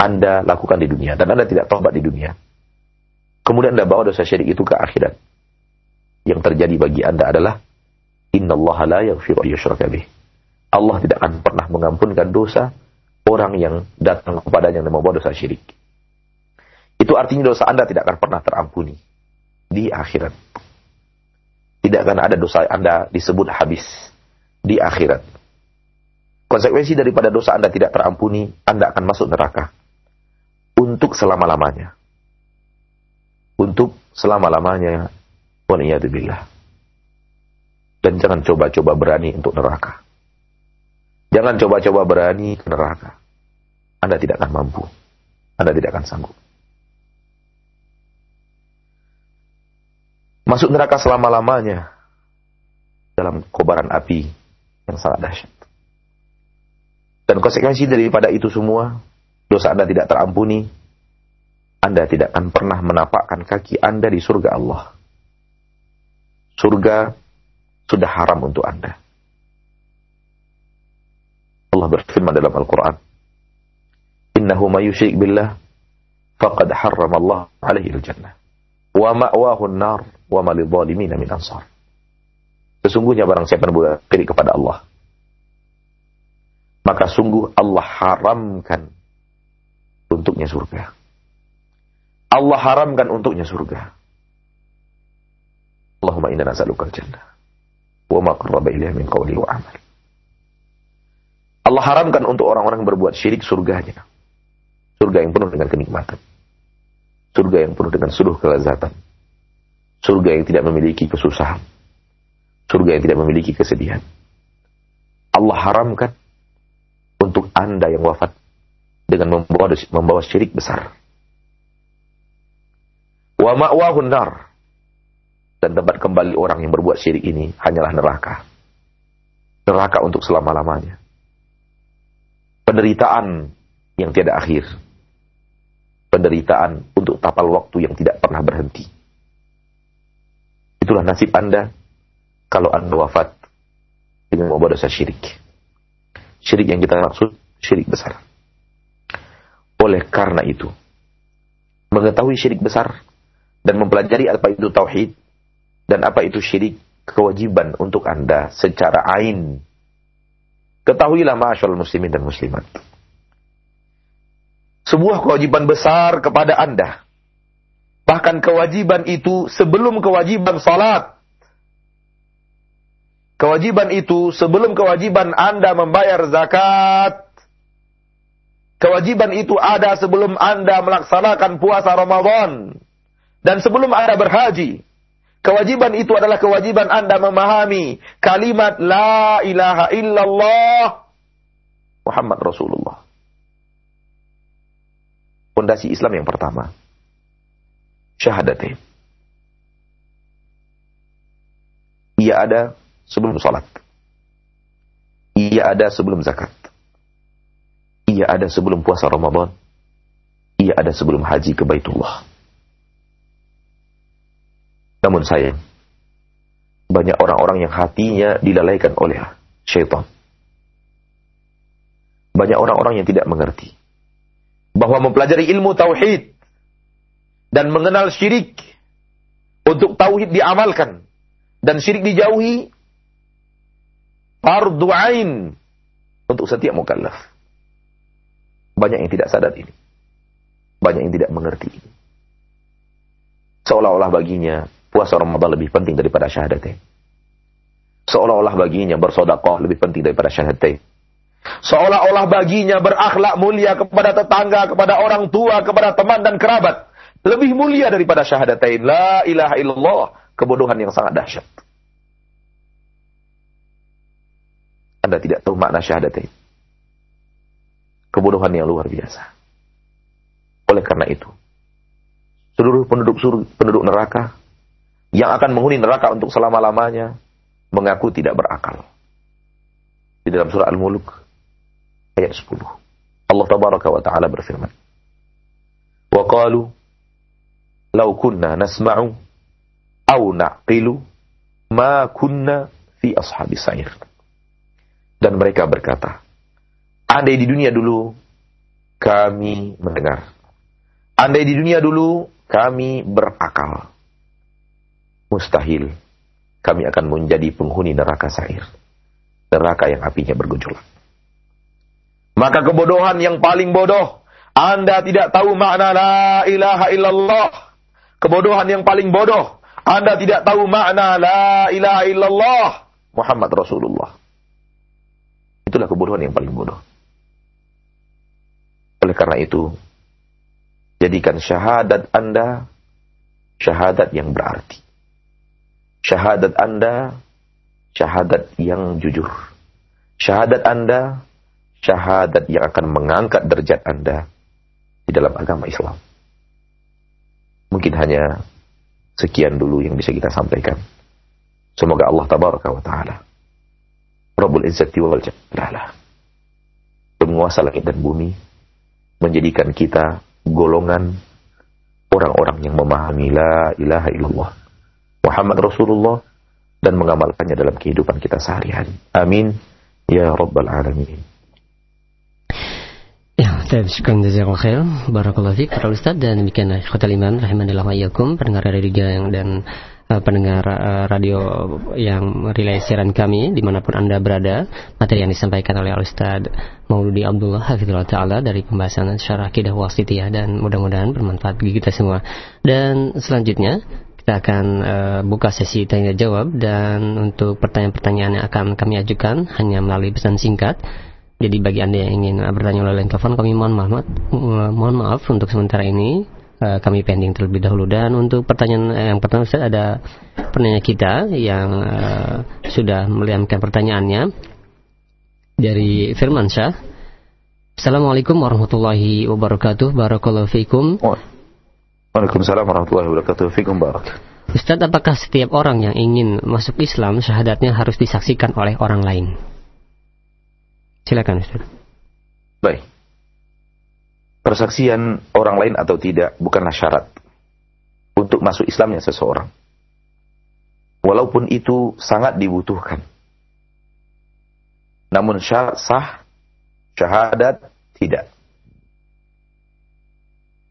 Anda lakukan di dunia dan Anda tidak tobat di dunia, kemudian Anda bawa dosa syirik itu ke akhirat. Yang terjadi bagi Anda adalah innallaha la yaghfiru bih. Allah tidak akan pernah mengampunkan dosa orang yang datang kepadanya dan membawa dosa syirik. Itu artinya dosa Anda tidak akan pernah terampuni di akhirat. Tidak akan ada dosa Anda disebut habis di akhirat. Konsekuensi daripada dosa Anda tidak terampuni, Anda akan masuk neraka. Untuk selama-lamanya. Untuk selama-lamanya. Waliyadzubillah. Dan jangan coba-coba berani untuk neraka. Jangan coba-coba berani ke neraka. Anda tidak akan mampu. Anda tidak akan sanggup. masuk neraka selama-lamanya dalam kobaran api yang sangat dahsyat. Dan konsekuensi daripada itu semua, dosa Anda tidak terampuni, Anda tidak akan pernah menapakkan kaki Anda di surga Allah. Surga sudah haram untuk Anda. Allah berfirman dalam Al-Quran, Innahu ma yushrik billah, faqad harram Allah alaihi al-jannah. Wa ma'wahu nar wa ma min ansar. Sesungguhnya barang siapa yang berkiri kepada Allah, maka sungguh Allah haramkan untuknya surga. Allah haramkan untuknya surga. Allahumma inna nas'aluka al-jannah wa ma qarraba ilaiha min qawli wa amal. Allah haramkan untuk orang-orang yang berbuat syirik surganya. Surga yang penuh dengan kenikmatan. Surga yang penuh dengan seluruh kelezatan. Surga yang tidak memiliki kesusahan. Surga yang tidak memiliki kesedihan. Allah haramkan untuk Anda yang wafat dengan membawa membawa syirik besar. Wa ma'wahun nar. Dan tempat kembali orang yang berbuat syirik ini hanyalah neraka. Neraka untuk selama-lamanya. Penderitaan yang tiada akhir. Penderitaan untuk tapal waktu yang tidak pernah berhenti. Itulah nasib Anda kalau Anda wafat dengan membawa dosa syirik. Syirik yang kita maksud syirik besar. Oleh karena itu, mengetahui syirik besar dan mempelajari apa itu tauhid dan apa itu syirik kewajiban untuk Anda secara ain. Ketahuilah masyaallah muslimin dan muslimat. Sebuah kewajiban besar kepada Anda. Bahkan kewajiban itu sebelum kewajiban salat. Kewajiban itu sebelum kewajiban Anda membayar zakat. Kewajiban itu ada sebelum Anda melaksanakan puasa Ramadan. Dan sebelum Anda berhaji, kewajiban itu adalah kewajiban Anda memahami kalimat La ilaha illallah Muhammad Rasulullah. Fondasi Islam yang pertama. Syahadatain. Ia ada sebelum salat. Ia ada sebelum zakat. Ia ada sebelum puasa Ramadan. Ia ada sebelum haji ke Baitullah. Namun sayang, banyak orang-orang yang hatinya dilalaikan oleh syaitan. Banyak orang-orang yang tidak mengerti bahwa mempelajari ilmu tauhid dan mengenal syirik untuk tauhid diamalkan dan syirik dijauhi fardu ain untuk setiap mukallaf. Banyak yang tidak sadar ini. Banyak yang tidak mengerti ini. Seolah-olah baginya puasa Ramadan lebih penting daripada syahadatain. Seolah-olah baginya bersodakoh lebih penting daripada syahadatain. Seolah-olah baginya berakhlak mulia kepada tetangga, kepada orang tua, kepada teman dan kerabat. Lebih mulia daripada syahadatain. La ilaha illallah. Kebodohan yang sangat dahsyat. Anda tidak tahu makna syahadatain. Kebodohan yang luar biasa. Oleh karena itu, seluruh penduduk penduduk neraka yang akan menghuni neraka untuk selama-lamanya mengaku tidak berakal. Di dalam surah Al-Muluk ayat 10. Allah tabaraka wa taala berfirman. Wa qalu law kunna nasma'u aw naqilu ma kunna fi ashabi sa'ir. Dan mereka berkata, andai di dunia dulu kami mendengar. Andai di dunia dulu kami berakal mustahil kami akan menjadi penghuni neraka sair. Neraka yang apinya bergejolak. Maka kebodohan yang paling bodoh, Anda tidak tahu makna la ilaha illallah. Kebodohan yang paling bodoh, Anda tidak tahu makna la ilaha illallah. Muhammad Rasulullah. Itulah kebodohan yang paling bodoh. Oleh karena itu, jadikan syahadat Anda syahadat yang berarti syahadat Anda syahadat yang jujur. Syahadat Anda syahadat yang akan mengangkat derajat Anda di dalam agama Islam. Mungkin hanya sekian dulu yang bisa kita sampaikan. Semoga Allah tabaraka wa taala Rabbul Izzati wal Jalalah penguasa langit dan bumi menjadikan kita golongan orang-orang yang memahami la ilaha illallah Muhammad Rasulullah dan mengamalkannya dalam kehidupan kita sehari-hari. Amin. Ya Rabbal Alamin. Ya, saya syukur jazakallahu khair. Barakallahu fiik para ustaz dan demikian ikhwatal iman rahimanillah wa iyyakum pendengar radio yang dan uh, pendengar uh, radio yang relay siaran kami di mana pun anda berada materi yang disampaikan oleh Al Ustad Mauludi Abdullah Hafizullah Ta'ala dari pembahasan syarah akidah wasitiyah dan mudah-mudahan bermanfaat bagi kita semua dan selanjutnya kita akan uh, buka sesi tanya jawab dan untuk pertanyaan-pertanyaan yang akan kami ajukan hanya melalui pesan singkat. Jadi bagi anda yang ingin bertanya melalui telepon kami mohon maaf mohon maaf untuk sementara ini. Uh, kami pending terlebih dahulu. Dan untuk pertanyaan yang pertama Ustaz ada penanya kita yang uh, sudah melihamkan pertanyaannya dari Firman Syah Assalamualaikum warahmatullahi wabarakatuh. Barakallahu Waalaikumsalam warahmatullahi wabarakatuh Fikum barak Ustaz, apakah setiap orang yang ingin masuk Islam syahadatnya harus disaksikan oleh orang lain? Silakan Ustaz. Baik persaksian orang lain atau tidak bukanlah syarat untuk masuk Islamnya seseorang. Walaupun itu sangat dibutuhkan. Namun syarat sah, syahadat tidak.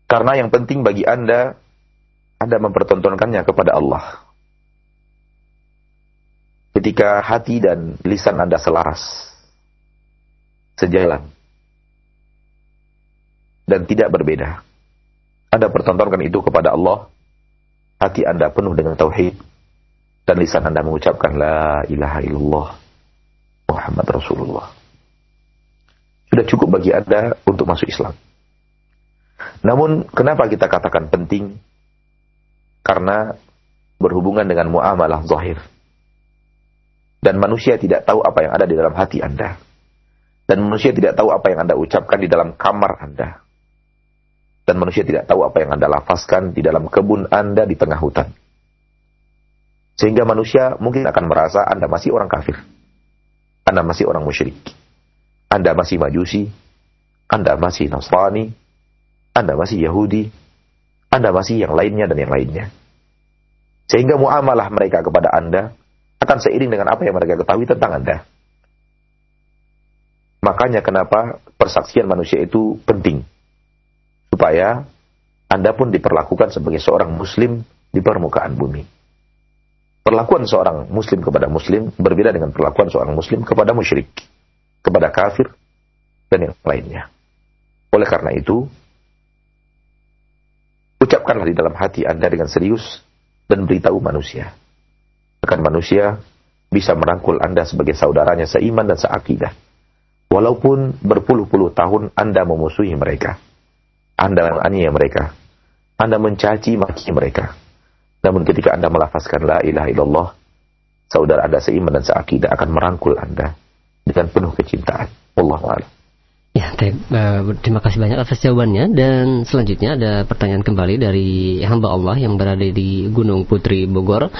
Karena yang penting bagi Anda, Anda mempertontonkannya kepada Allah. Ketika hati dan lisan Anda selaras, sejalan, dan tidak berbeda. Anda pertontonkan itu kepada Allah, hati Anda penuh dengan tauhid, dan lisan Anda mengucapkan La ilaha illallah Muhammad Rasulullah. Sudah cukup bagi Anda untuk masuk Islam. Namun, kenapa kita katakan penting? Karena berhubungan dengan muamalah zahir. Dan manusia tidak tahu apa yang ada di dalam hati Anda. Dan manusia tidak tahu apa yang Anda ucapkan di dalam kamar Anda dan manusia tidak tahu apa yang Anda lafazkan di dalam kebun Anda di tengah hutan. Sehingga manusia mungkin akan merasa Anda masih orang kafir. Anda masih orang musyrik. Anda masih majusi. Anda masih Nasrani. Anda masih Yahudi. Anda masih yang lainnya dan yang lainnya. Sehingga muamalah mereka kepada Anda akan seiring dengan apa yang mereka ketahui tentang Anda. Makanya kenapa persaksian manusia itu penting supaya Anda pun diperlakukan sebagai seorang muslim di permukaan bumi. Perlakuan seorang muslim kepada muslim berbeda dengan perlakuan seorang muslim kepada musyrik, kepada kafir, dan yang lainnya. Oleh karena itu, ucapkanlah di dalam hati Anda dengan serius dan beritahu manusia. Akan manusia bisa merangkul Anda sebagai saudaranya seiman dan seakidah. Walaupun berpuluh-puluh tahun Anda memusuhi mereka. Anda menganiaya mereka. Anda mencaci maki mereka. Namun ketika Anda melafazkan la ilaha illallah, saudara Anda seiman dan seakidah akan merangkul Anda dengan penuh kecintaan. Allah a'lam. Ya, uh, terima kasih banyak atas jawabannya dan selanjutnya ada pertanyaan kembali dari hamba Allah yang berada di Gunung Putri Bogor.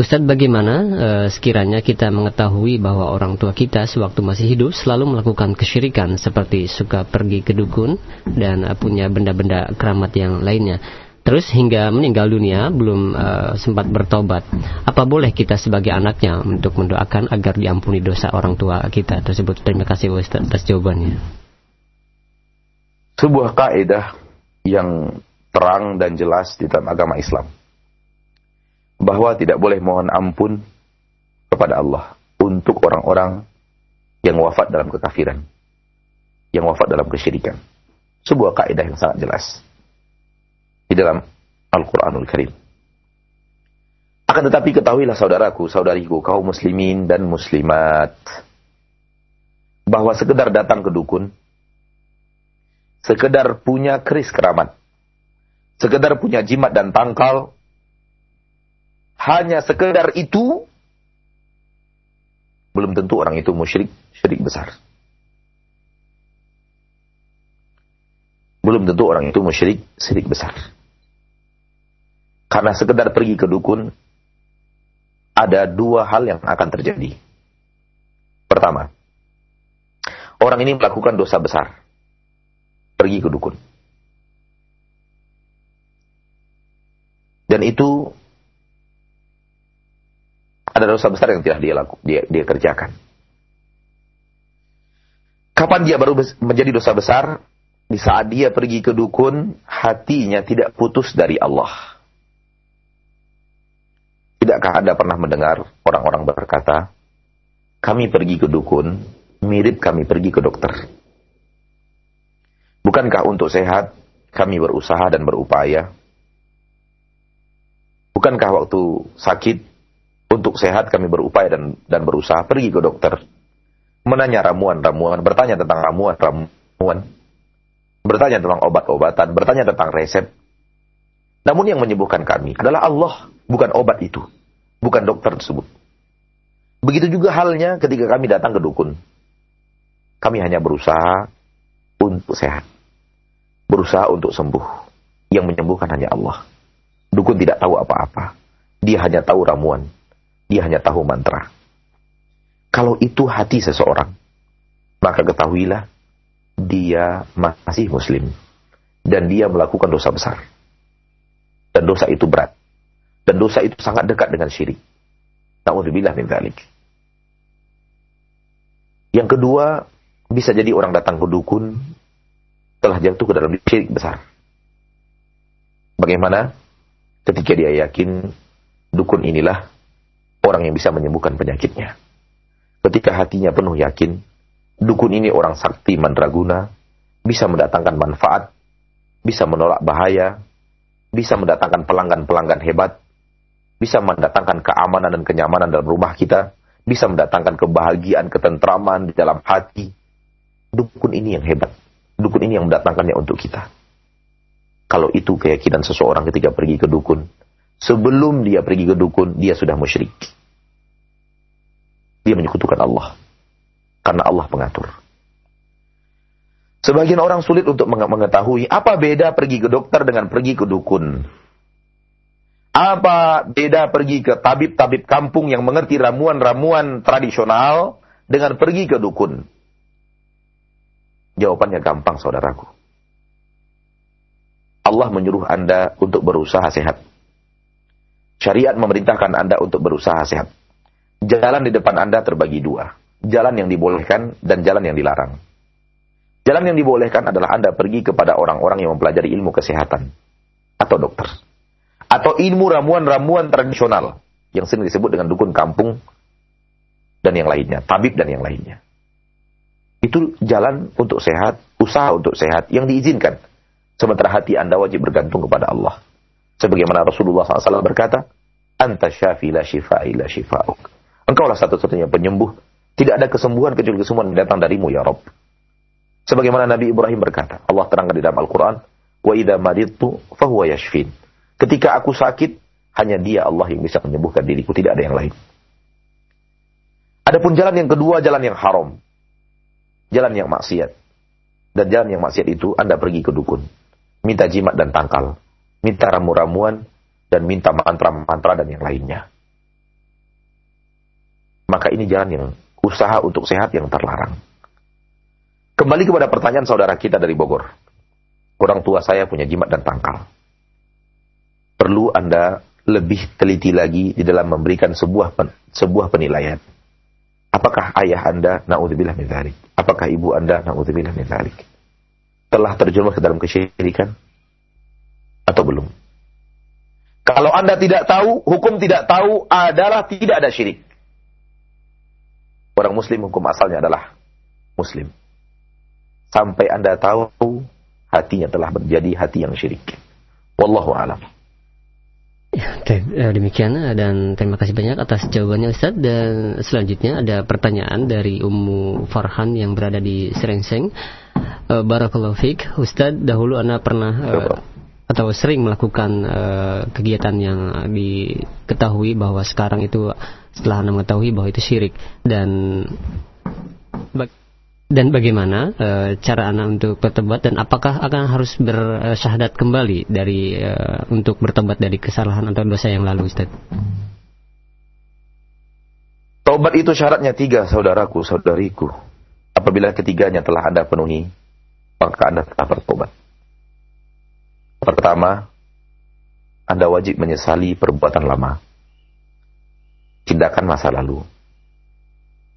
Ustadz bagaimana e, sekiranya kita mengetahui bahwa orang tua kita sewaktu masih hidup selalu melakukan kesyirikan seperti suka pergi ke dukun dan punya benda-benda keramat yang lainnya. Terus hingga meninggal dunia belum e, sempat bertobat. Apa boleh kita sebagai anaknya untuk mendoakan agar diampuni dosa orang tua kita tersebut? Terima kasih Ustadz atas jawabannya. Sebuah kaidah yang terang dan jelas di dalam agama Islam bahwa tidak boleh mohon ampun kepada Allah untuk orang-orang yang wafat dalam kekafiran, yang wafat dalam kesyirikan. Sebuah kaidah yang sangat jelas di dalam Al-Quranul Karim. Akan tetapi ketahuilah saudaraku, saudariku, kaum muslimin dan muslimat, bahwa sekedar datang ke dukun, sekedar punya keris keramat, sekedar punya jimat dan tangkal, hanya sekedar itu, belum tentu orang itu musyrik, syirik besar. Belum tentu orang itu musyrik, syirik besar. Karena sekedar pergi ke dukun, ada dua hal yang akan terjadi. Pertama, orang ini melakukan dosa besar. Pergi ke dukun. Dan itu ada dosa besar yang tidak dia laku, dia, dia kerjakan. Kapan dia baru menjadi dosa besar? Di saat dia pergi ke dukun, hatinya tidak putus dari Allah. Tidakkah Anda pernah mendengar orang-orang berkata, kami pergi ke dukun, mirip kami pergi ke dokter. Bukankah untuk sehat, kami berusaha dan berupaya? Bukankah waktu sakit, untuk sehat kami berupaya dan, dan berusaha pergi ke dokter? Menanya ramuan-ramuan, bertanya tentang ramuan-ramuan, bertanya tentang obat-obatan, bertanya tentang resep. Namun yang menyembuhkan kami adalah Allah, bukan obat itu, bukan dokter tersebut. Begitu juga halnya ketika kami datang ke dukun. Kami hanya berusaha untuk sehat. Berusaha untuk sembuh. Yang menyembuhkan hanya Allah. Dukun tidak tahu apa-apa. Dia hanya tahu ramuan. Dia hanya tahu mantra. Kalau itu hati seseorang, maka ketahuilah dia masih muslim. Dan dia melakukan dosa besar. Dan dosa itu berat. Dan dosa itu sangat dekat dengan syirik. Na'udzubillah min dzalik. Yang kedua, bisa jadi orang datang ke dukun telah jatuh ke dalam syirik besar. Bagaimana? Ketika dia yakin dukun inilah orang yang bisa menyembuhkan penyakitnya. Ketika hatinya penuh yakin, dukun ini orang sakti mandraguna, bisa mendatangkan manfaat, bisa menolak bahaya, bisa mendatangkan pelanggan-pelanggan hebat, bisa mendatangkan keamanan dan kenyamanan dalam rumah kita, bisa mendatangkan kebahagiaan, ketentraman di dalam hati. Dukun ini yang hebat. Dukun ini yang mendatangkannya untuk kita. Kalau itu keyakinan seseorang ketika pergi ke dukun, sebelum dia pergi ke dukun, dia sudah musyrik. Dia menyekutukan Allah. Karena Allah pengatur. Sebagian orang sulit untuk mengetahui apa beda pergi ke dokter dengan pergi ke dukun. Apa beda pergi ke tabib-tabib kampung yang mengerti ramuan-ramuan tradisional dengan pergi ke dukun? Jawabannya gampang, saudaraku. Allah menyuruh Anda untuk berusaha sehat. Syariat memerintahkan Anda untuk berusaha sehat. Jalan di depan Anda terbagi dua. Jalan yang dibolehkan dan jalan yang dilarang. Jalan yang dibolehkan adalah Anda pergi kepada orang-orang yang mempelajari ilmu kesehatan atau dokter atau ilmu ramuan-ramuan tradisional yang sering disebut dengan dukun kampung dan yang lainnya, tabib dan yang lainnya. Itu jalan untuk sehat, usaha untuk sehat yang diizinkan. Sementara hati Anda wajib bergantung kepada Allah. Sebagaimana Rasulullah SAW berkata, Anta syafi la shifa'i la shifa'uk. Engkaulah satu-satunya penyembuh. Tidak ada kesembuhan kecuali kesembuhan yang datang darimu ya Rabb. Sebagaimana Nabi Ibrahim berkata, Allah terangkan di dalam Al-Quran, Wa idha madidtu fahuwa yashfin. Ketika aku sakit, hanya dia Allah yang bisa menyembuhkan diriku, tidak ada yang lain. Adapun jalan yang kedua, jalan yang haram. Jalan yang maksiat. Dan jalan yang maksiat itu, Anda pergi ke dukun. Minta jimat dan tangkal. Minta ramu-ramuan, dan minta mantra-mantra dan yang lainnya. Maka ini jalan yang usaha untuk sehat yang terlarang. Kembali kepada pertanyaan saudara kita dari Bogor. Orang tua saya punya jimat dan tangkal perlu Anda lebih teliti lagi di dalam memberikan sebuah pen, sebuah penilaian. Apakah ayah Anda naudzubillah min dzalik? Apakah ibu Anda naudzubillah min dzalik? Telah terjerumus ke dalam kesyirikan atau belum? Kalau Anda tidak tahu, hukum tidak tahu adalah tidak ada syirik. Orang muslim hukum asalnya adalah muslim. Sampai Anda tahu hatinya telah menjadi hati yang syirik. Wallahu a'lam. Ya, demikian eh, dan terima kasih banyak atas jawabannya Ustaz dan selanjutnya ada pertanyaan dari Ummu Farhan yang berada di Serengseng. Uh, Barakallahu fiik. Ustaz, dahulu Anda pernah uh, atau sering melakukan uh, kegiatan yang diketahui bahwa sekarang itu setelah Anda mengetahui bahwa itu syirik dan dan bagaimana e, cara anda untuk bertobat dan apakah akan harus bersyahadat kembali dari e, untuk bertobat dari kesalahan atau dosa yang lalu Ustaz? Tobat itu syaratnya tiga saudaraku, saudariku. Apabila ketiganya telah anda penuhi, maka anda telah bertobat. Pertama, anda wajib menyesali perbuatan lama. Tindakan masa lalu.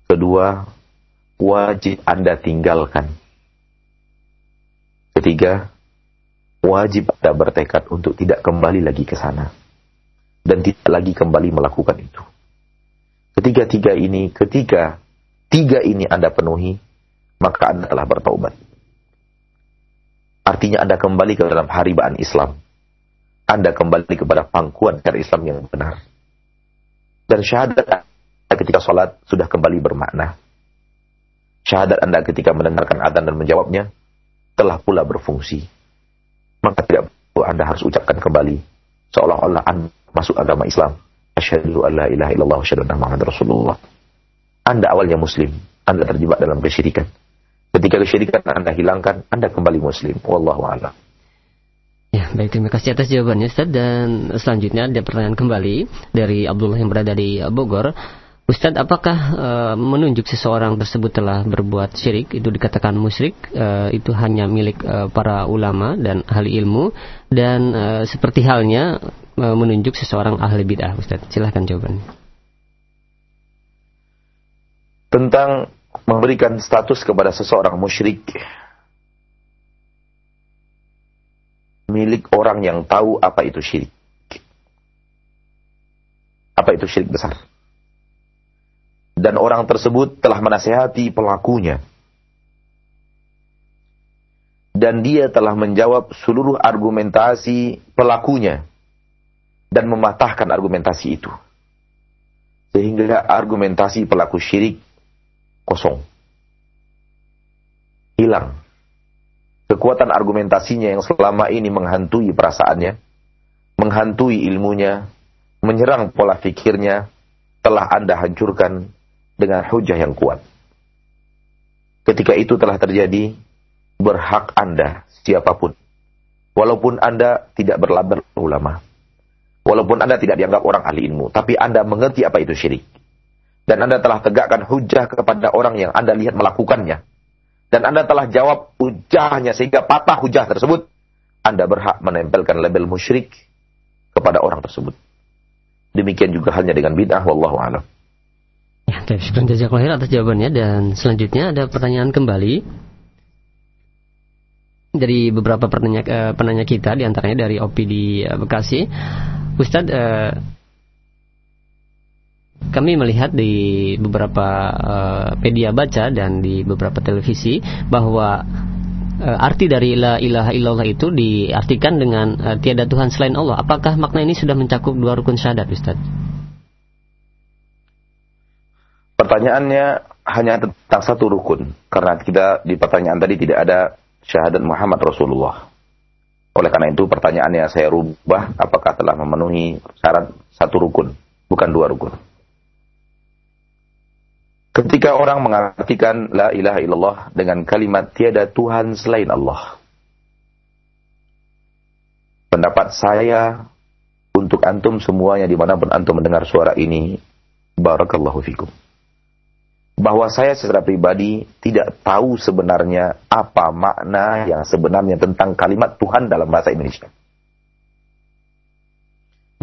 Kedua, wajib Anda tinggalkan. Ketiga, wajib Anda bertekad untuk tidak kembali lagi ke sana. dan tidak lagi kembali melakukan itu. Ketiga-tiga ini, ketika tiga ini Anda penuhi, maka Anda telah bertaubat. Artinya Anda kembali ke dalam haribaan Islam. Anda kembali kepada pangkuan dari Islam yang benar. Dan syahadat ketika sholat sudah kembali bermakna. Syahadat Anda ketika mendengarkan adzan dan menjawabnya telah pula berfungsi. Maka tidak perlu Anda harus ucapkan kembali seolah-olah Anda masuk agama Islam. Asyhadu an la ilaha illallah wa asyhadu anna Muhammad Rasulullah. Anda awalnya muslim, Anda terjebak dalam kesyirikan. Ketika kesyirikan Anda hilangkan, Anda kembali muslim. Wallahu a'lam. Ya, baik terima kasih atas jawabannya Ustaz dan selanjutnya ada pertanyaan kembali dari Abdullah yang berada di Bogor. Ustadz, apakah e, menunjuk seseorang tersebut telah berbuat syirik itu dikatakan musyrik e, itu hanya milik e, para ulama dan ahli ilmu dan e, seperti halnya e, menunjuk seseorang ahli bid'ah, Ustadz. Silahkan jawabannya. Tentang memberikan status kepada seseorang musyrik milik orang yang tahu apa itu syirik. Apa itu syirik besar? Dan orang tersebut telah menasehati pelakunya. Dan dia telah menjawab seluruh argumentasi pelakunya dan mematahkan argumentasi itu. Sehingga argumentasi pelaku syirik kosong. Hilang. Kekuatan argumentasinya yang selama ini menghantui perasaannya, menghantui ilmunya, menyerang pola pikirnya, telah Anda hancurkan dengan hujah yang kuat. Ketika itu telah terjadi, berhak Anda, siapa pun. Walaupun Anda tidak berlabar ulama. Walaupun Anda tidak dianggap orang ahli ilmu. Tapi Anda mengerti apa itu syirik. Dan Anda telah tegakkan hujah kepada orang yang Anda lihat melakukannya. Dan Anda telah jawab hujahnya sehingga patah hujah tersebut. Anda berhak menempelkan label musyrik kepada orang tersebut. Demikian juga halnya dengan bid'ah. Wallahu a'lam. Ya, syukur jazakallahu atas jawabannya dan selanjutnya ada pertanyaan kembali dari beberapa penanya, uh, penanya kita di antaranya dari OP di uh, Bekasi. Ustadz, uh, kami melihat di beberapa uh, media baca dan di beberapa televisi bahwa uh, arti dari la ilaha illallah itu diartikan dengan uh, tiada Tuhan selain Allah. Apakah makna ini sudah mencakup dua rukun syahadat, Ustadz? Pertanyaannya hanya tentang satu rukun. Karena kita di pertanyaan tadi tidak ada syahadat Muhammad Rasulullah. Oleh karena itu pertanyaannya saya rubah apakah telah memenuhi syarat satu rukun, bukan dua rukun. Ketika orang mengartikan la ilaha illallah dengan kalimat tiada Tuhan selain Allah. Pendapat saya untuk antum semuanya di mana pun antum mendengar suara ini, barakallahu fikum bahwa saya secara pribadi tidak tahu sebenarnya apa makna yang sebenarnya tentang kalimat Tuhan dalam bahasa Indonesia.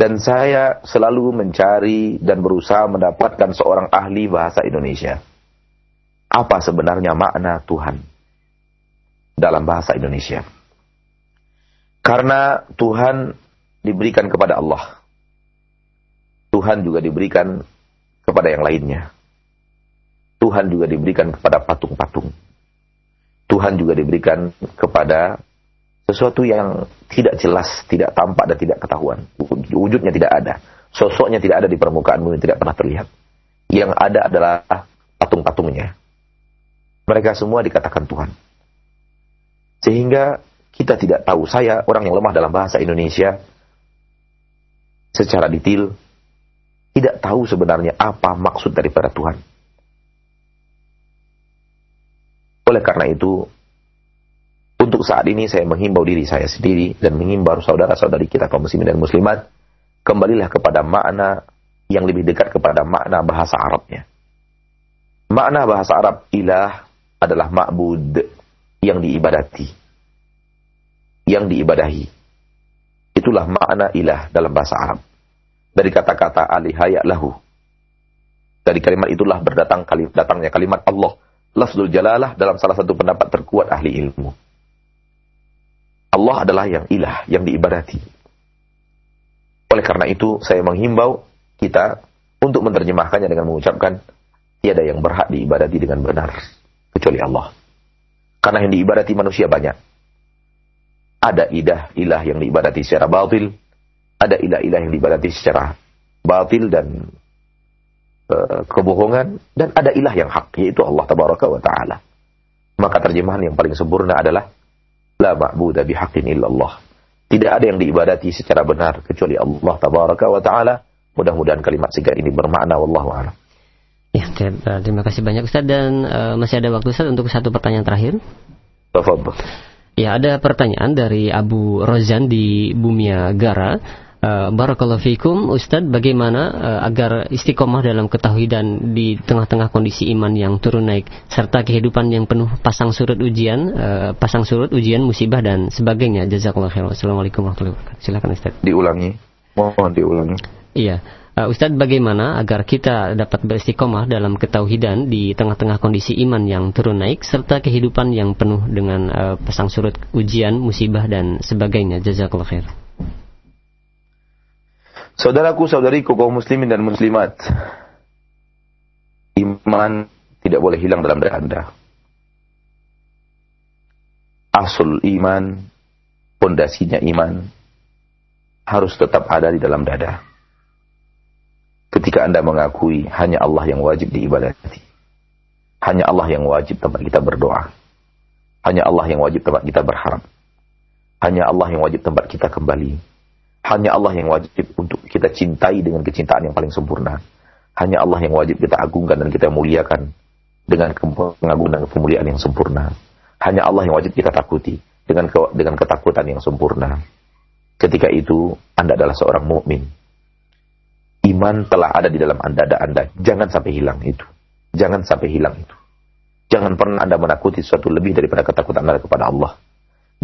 Dan saya selalu mencari dan berusaha mendapatkan seorang ahli bahasa Indonesia. Apa sebenarnya makna Tuhan dalam bahasa Indonesia? Karena Tuhan diberikan kepada Allah. Tuhan juga diberikan kepada yang lainnya Tuhan juga diberikan kepada patung-patung. Tuhan juga diberikan kepada sesuatu yang tidak jelas, tidak tampak dan tidak ketahuan. Wujudnya tidak ada. Sosoknya tidak ada di permukaan bumi, tidak pernah terlihat. Yang ada adalah patung-patungnya. Mereka semua dikatakan Tuhan. Sehingga kita tidak tahu. Saya orang yang lemah dalam bahasa Indonesia secara detail tidak tahu sebenarnya apa maksud daripada Tuhan. Oleh karena itu, untuk saat ini saya menghimbau diri saya sendiri dan menghimbau saudara-saudari kita kaum muslimin dan muslimat, kembalilah kepada makna yang lebih dekat kepada makna bahasa Arabnya. Makna bahasa Arab ilah adalah ma'bud yang diibadati. Yang diibadahi. Itulah makna ilah dalam bahasa Arab. Dari kata-kata alihaya lahu. Dari kalimat itulah berdatang datangnya kalimat Allah lafzul jalalah dalam salah satu pendapat terkuat ahli ilmu. Allah adalah yang ilah, yang diibadati. Oleh karena itu, saya menghimbau kita untuk menerjemahkannya dengan mengucapkan, tiada yang berhak diibadati dengan benar, kecuali Allah. Karena yang diibadati manusia banyak. Ada idah ilah yang diibadati secara batil, ada ilah-ilah yang diibadati secara batil dan kebohongan, dan ada ilah yang hak, yaitu Allah Tabaraka wa Ta'ala. Maka terjemahan yang paling sempurna adalah, La ma'budah bihaqqin illallah. Tidak ada yang diibadati secara benar kecuali Allah Tabaraka wa Ta'ala. Mudah-mudahan kalimat singkat ini bermakna wallahu a'lam. Ya, terima kasih banyak Ustaz dan uh, masih ada waktu Ustaz untuk satu pertanyaan terakhir. Tafadhol. Ya, ada pertanyaan dari Abu Rozan di Bumia Gara. Uh, Barakallahu fikum Ustadz bagaimana uh, agar istiqomah dalam dan di tengah-tengah kondisi iman yang turun naik serta kehidupan yang penuh pasang surut ujian uh, pasang surut ujian musibah dan sebagainya. Jazakallahu khairan. Assalamualaikum warahmatullahi wabarakatuh. Silakan Ustadz diulangi. Mohon diulangi. Iya. Uh, Ustadz bagaimana agar kita dapat beristiqomah dalam ketauhidan di tengah-tengah kondisi iman yang turun naik serta kehidupan yang penuh dengan uh, pasang surut ujian, musibah dan sebagainya. Jazakallah khair. Saudaraku, saudariku kaum muslimin dan muslimat. Iman tidak boleh hilang dalam diri Anda. Asul iman, pondasinya iman harus tetap ada di dalam dada ketika Anda mengakui hanya Allah yang wajib diibadati. Hanya Allah yang wajib tempat kita berdoa. Hanya Allah yang wajib tempat kita berharap. Hanya Allah yang wajib tempat kita kembali. Hanya Allah yang wajib untuk kita cintai dengan kecintaan yang paling sempurna. Hanya Allah yang wajib kita agungkan dan kita muliakan dengan pengagungan dan kemuliaan yang sempurna. Hanya Allah yang wajib kita takuti dengan ke, dengan ketakutan yang sempurna. Ketika itu Anda adalah seorang mukmin Iman telah ada di dalam anda, ada anda. Jangan sampai hilang itu. Jangan sampai hilang itu. Jangan pernah anda menakuti sesuatu lebih daripada ketakutan anda kepada Allah.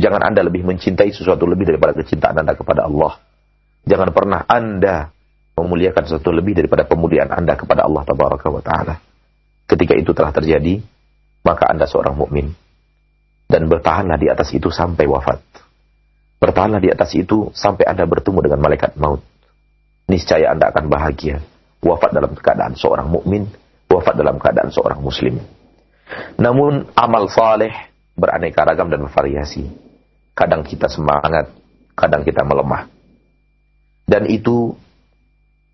Jangan anda lebih mencintai sesuatu lebih daripada kecintaan anda kepada Allah. Jangan pernah anda memuliakan sesuatu lebih daripada pemuliaan anda kepada Allah Tabaraka wa Ta'ala. Ketika itu telah terjadi, maka anda seorang mukmin dan bertahanlah di atas itu sampai wafat. Bertahanlah di atas itu sampai anda bertemu dengan malaikat maut niscaya Anda akan bahagia. Wafat dalam keadaan seorang mukmin, wafat dalam keadaan seorang muslim. Namun amal saleh beraneka ragam dan bervariasi. Kadang kita semangat, kadang kita melemah. Dan itu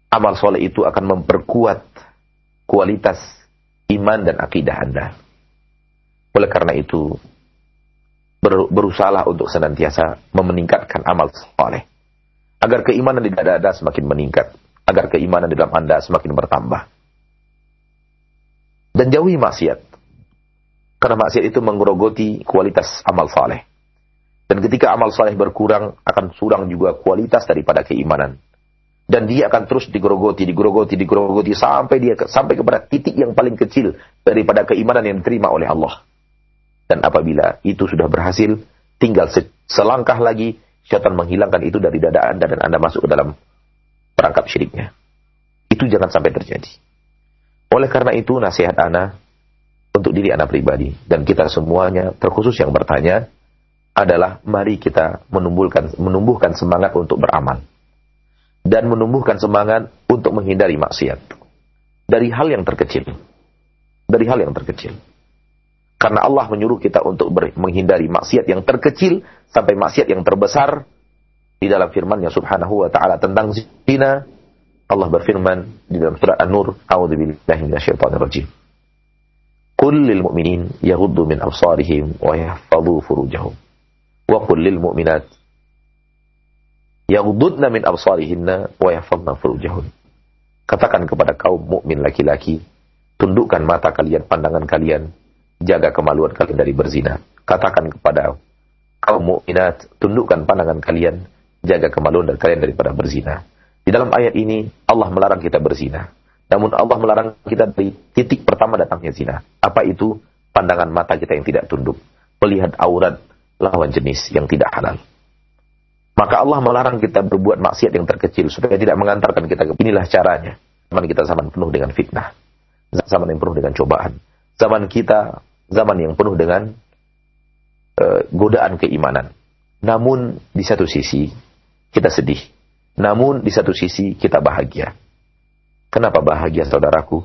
amal soleh itu akan memperkuat kualitas iman dan akidah Anda. Oleh karena itu, berusahalah untuk senantiasa memeningkatkan amal soleh agar keimanan di dada Anda semakin meningkat, agar keimanan di dalam Anda semakin bertambah. Dan jauhi maksiat. Karena maksiat itu menggerogoti kualitas amal saleh. Dan ketika amal saleh berkurang, akan surang juga kualitas daripada keimanan. Dan dia akan terus digerogoti, digerogoti, digerogoti sampai dia sampai kepada titik yang paling kecil daripada keimanan yang diterima oleh Allah. Dan apabila itu sudah berhasil, tinggal selangkah lagi syaitan menghilangkan itu dari dada Anda dan Anda masuk ke dalam perangkap syiriknya. Itu jangan sampai terjadi. Oleh karena itu nasihat Anda untuk diri Anda pribadi dan kita semuanya terkhusus yang bertanya adalah mari kita menumbuhkan menumbuhkan semangat untuk beramal dan menumbuhkan semangat untuk menghindari maksiat dari hal yang terkecil. Dari hal yang terkecil. Karena Allah menyuruh kita untuk menghindari maksiat yang terkecil sampai maksiat yang terbesar di dalam firman-Nya Subhanahu wa taala tentang zina. Allah berfirman di dalam surat An-Nur, "A'udzu billahi minasyaitonir rajim." Lil mu'minin yaghuddu min absarihim wa yahfazu furujahum. Wa qul lil mu'minat yaghudduna min absarihinna wa yahfazna furujahum. Katakan kepada kaum mukmin laki-laki, tundukkan mata kalian, pandangan kalian, jaga kemaluan kalian dari berzina. Katakan kepada kaum mukminat, tundukkan pandangan kalian, jaga kemaluan dari kalian daripada berzina. Di dalam ayat ini Allah melarang kita berzina. Namun Allah melarang kita dari titik pertama datangnya zina. Apa itu? Pandangan mata kita yang tidak tunduk. Melihat aurat lawan jenis yang tidak halal. Maka Allah melarang kita berbuat maksiat yang terkecil supaya tidak mengantarkan kita ke inilah caranya. Zaman kita zaman penuh dengan fitnah. Zaman yang penuh dengan cobaan. Zaman kita zaman yang penuh dengan uh, godaan keimanan. Namun di satu sisi kita sedih Namun di satu sisi kita bahagia. Kenapa bahagia saudaraku?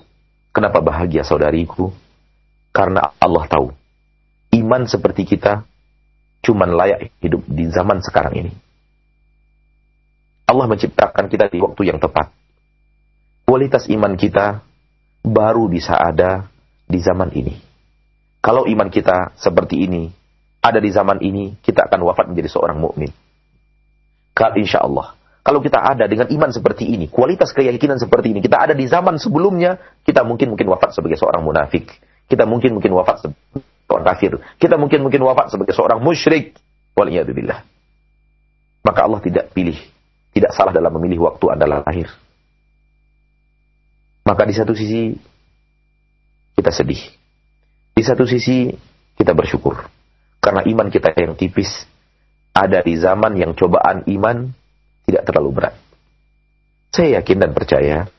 Kenapa bahagia saudariku? Karena Allah tahu iman seperti kita cuman layak hidup di zaman sekarang ini. Allah menciptakan kita di waktu yang tepat. Kualitas iman kita baru bisa ada di zaman ini. Kalau iman kita seperti ini, ada di zaman ini, kita akan wafat menjadi seorang mukmin. Kalau insya Allah. Kalau kita ada dengan iman seperti ini, kualitas keyakinan seperti ini, kita ada di zaman sebelumnya, kita mungkin mungkin wafat sebagai seorang munafik. Kita mungkin mungkin wafat sebagai seorang kafir. Kita mungkin mungkin wafat sebagai seorang musyrik. Waliyadzubillah. Maka Allah tidak pilih, tidak salah dalam memilih waktu adalah lahir. Maka di satu sisi kita sedih. Di satu sisi kita bersyukur. Karena iman kita yang tipis ada di zaman yang cobaan iman tidak terlalu berat. Saya yakin dan percaya,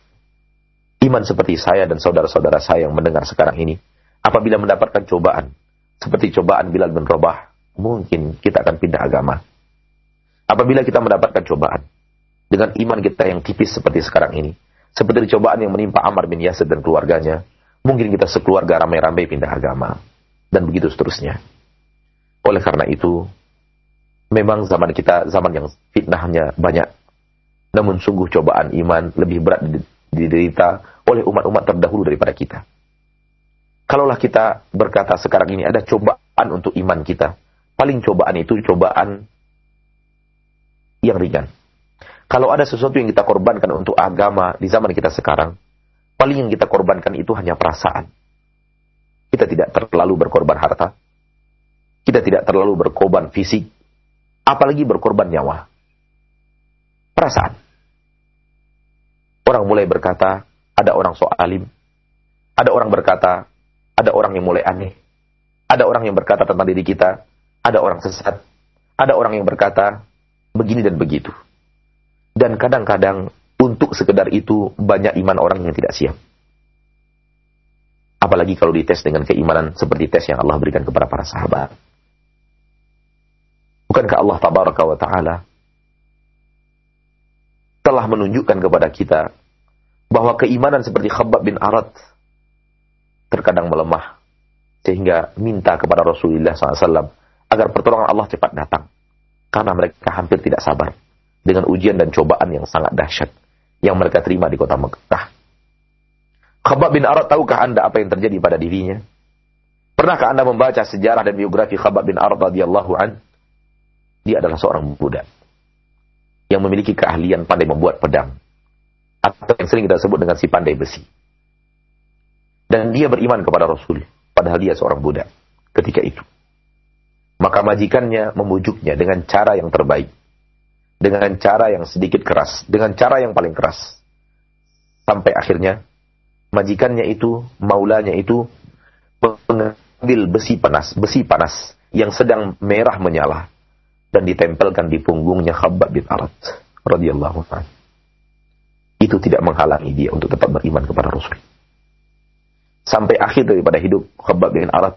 iman seperti saya dan saudara-saudara saya yang mendengar sekarang ini, apabila mendapatkan cobaan, seperti cobaan Bilal bin Rabah, mungkin kita akan pindah agama. Apabila kita mendapatkan cobaan, dengan iman kita yang tipis seperti sekarang ini, seperti cobaan yang menimpa Ammar bin Yasir dan keluarganya, mungkin kita sekeluarga ramai-ramai pindah agama, dan begitu seterusnya. Oleh karena itu, memang zaman kita zaman yang fitnahnya banyak. Namun sungguh cobaan iman lebih berat diderita oleh umat-umat terdahulu daripada kita. Kalaulah kita berkata sekarang ini ada cobaan untuk iman kita, paling cobaan itu cobaan yang ringan. Kalau ada sesuatu yang kita korbankan untuk agama di zaman kita sekarang, paling yang kita korbankan itu hanya perasaan. Kita tidak terlalu berkorban harta, kita tidak terlalu berkorban fisik, apalagi berkorban nyawa. Perasaan. Orang mulai berkata, ada orang so alim. Ada orang berkata, ada orang yang mulai aneh. Ada orang yang berkata tentang diri kita, ada orang sesat. Ada orang yang berkata, begini dan begitu. Dan kadang-kadang untuk sekedar itu banyak iman orang yang tidak siap. Apalagi kalau dites dengan keimanan seperti tes yang Allah berikan kepada para sahabat. Bukankah Allah tabaraka wa ta'ala telah menunjukkan kepada kita bahwa keimanan seperti Khabbab bin Arad terkadang melemah sehingga minta kepada Rasulullah SAW agar pertolongan Allah cepat datang karena mereka hampir tidak sabar dengan ujian dan cobaan yang sangat dahsyat yang mereka terima di kota Mekah. Khabbab bin Arad tahukah anda apa yang terjadi pada dirinya? Pernahkah anda membaca sejarah dan biografi Khabbab bin Arad radhiyallahu an? dia adalah seorang budak yang memiliki keahlian pandai membuat pedang atau yang sering kita sebut dengan si pandai besi. Dan dia beriman kepada Rasul, padahal dia seorang budak ketika itu. Maka majikannya memujuknya dengan cara yang terbaik. Dengan cara yang sedikit keras. Dengan cara yang paling keras. Sampai akhirnya, majikannya itu, maulanya itu, mengambil besi panas, besi panas yang sedang merah menyala dan ditempelkan di punggungnya Khabbab bin Arad radhiyallahu anhu. Itu tidak menghalangi dia untuk tetap beriman kepada Rasul. Sampai akhir daripada hidup Khabbab bin Arad,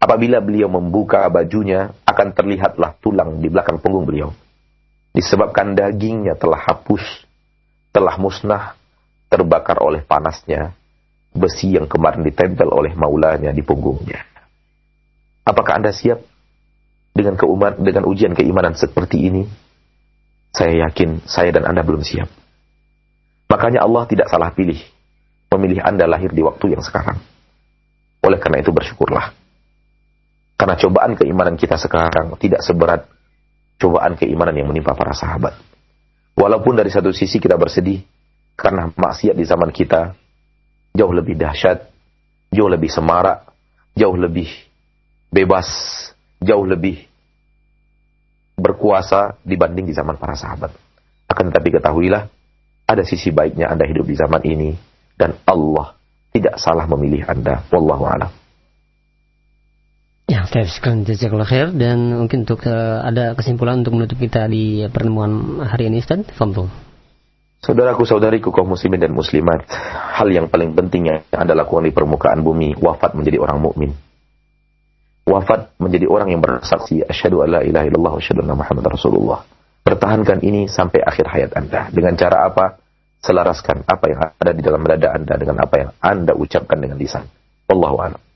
apabila beliau membuka bajunya, akan terlihatlah tulang di belakang punggung beliau. Disebabkan dagingnya telah hapus, telah musnah, terbakar oleh panasnya, besi yang kemarin ditempel oleh maulanya di punggungnya. Apakah Anda siap dengan keumat dengan ujian keimanan seperti ini, saya yakin saya dan Anda belum siap. Makanya Allah tidak salah pilih memilih Anda lahir di waktu yang sekarang. Oleh karena itu bersyukurlah. Karena cobaan keimanan kita sekarang tidak seberat cobaan keimanan yang menimpa para sahabat. Walaupun dari satu sisi kita bersedih karena maksiat di zaman kita jauh lebih dahsyat, jauh lebih semarak, jauh lebih bebas jauh lebih berkuasa dibanding di zaman para sahabat. Akan tetapi ketahuilah, ada sisi baiknya Anda hidup di zaman ini, dan Allah tidak salah memilih Anda. Wallahu a'lam. Ya, saya sekalian jazakallah khair dan mungkin untuk uh, ada kesimpulan untuk menutup kita di pertemuan hari ini Ustaz. Fadhol. Saudaraku saudariku kaum muslimin dan muslimat, hal yang paling penting yang Anda lakukan di permukaan bumi, wafat menjadi orang mukmin wafat menjadi orang yang bersaksi asyhadu alla ilaha illallah wa asyhadu anna muhammad rasulullah Pertahankan ini sampai akhir hayat Anda. Dengan cara apa? Selaraskan apa yang ada di dalam dada Anda dengan apa yang Anda ucapkan dengan lisan. Wallahu a'lam.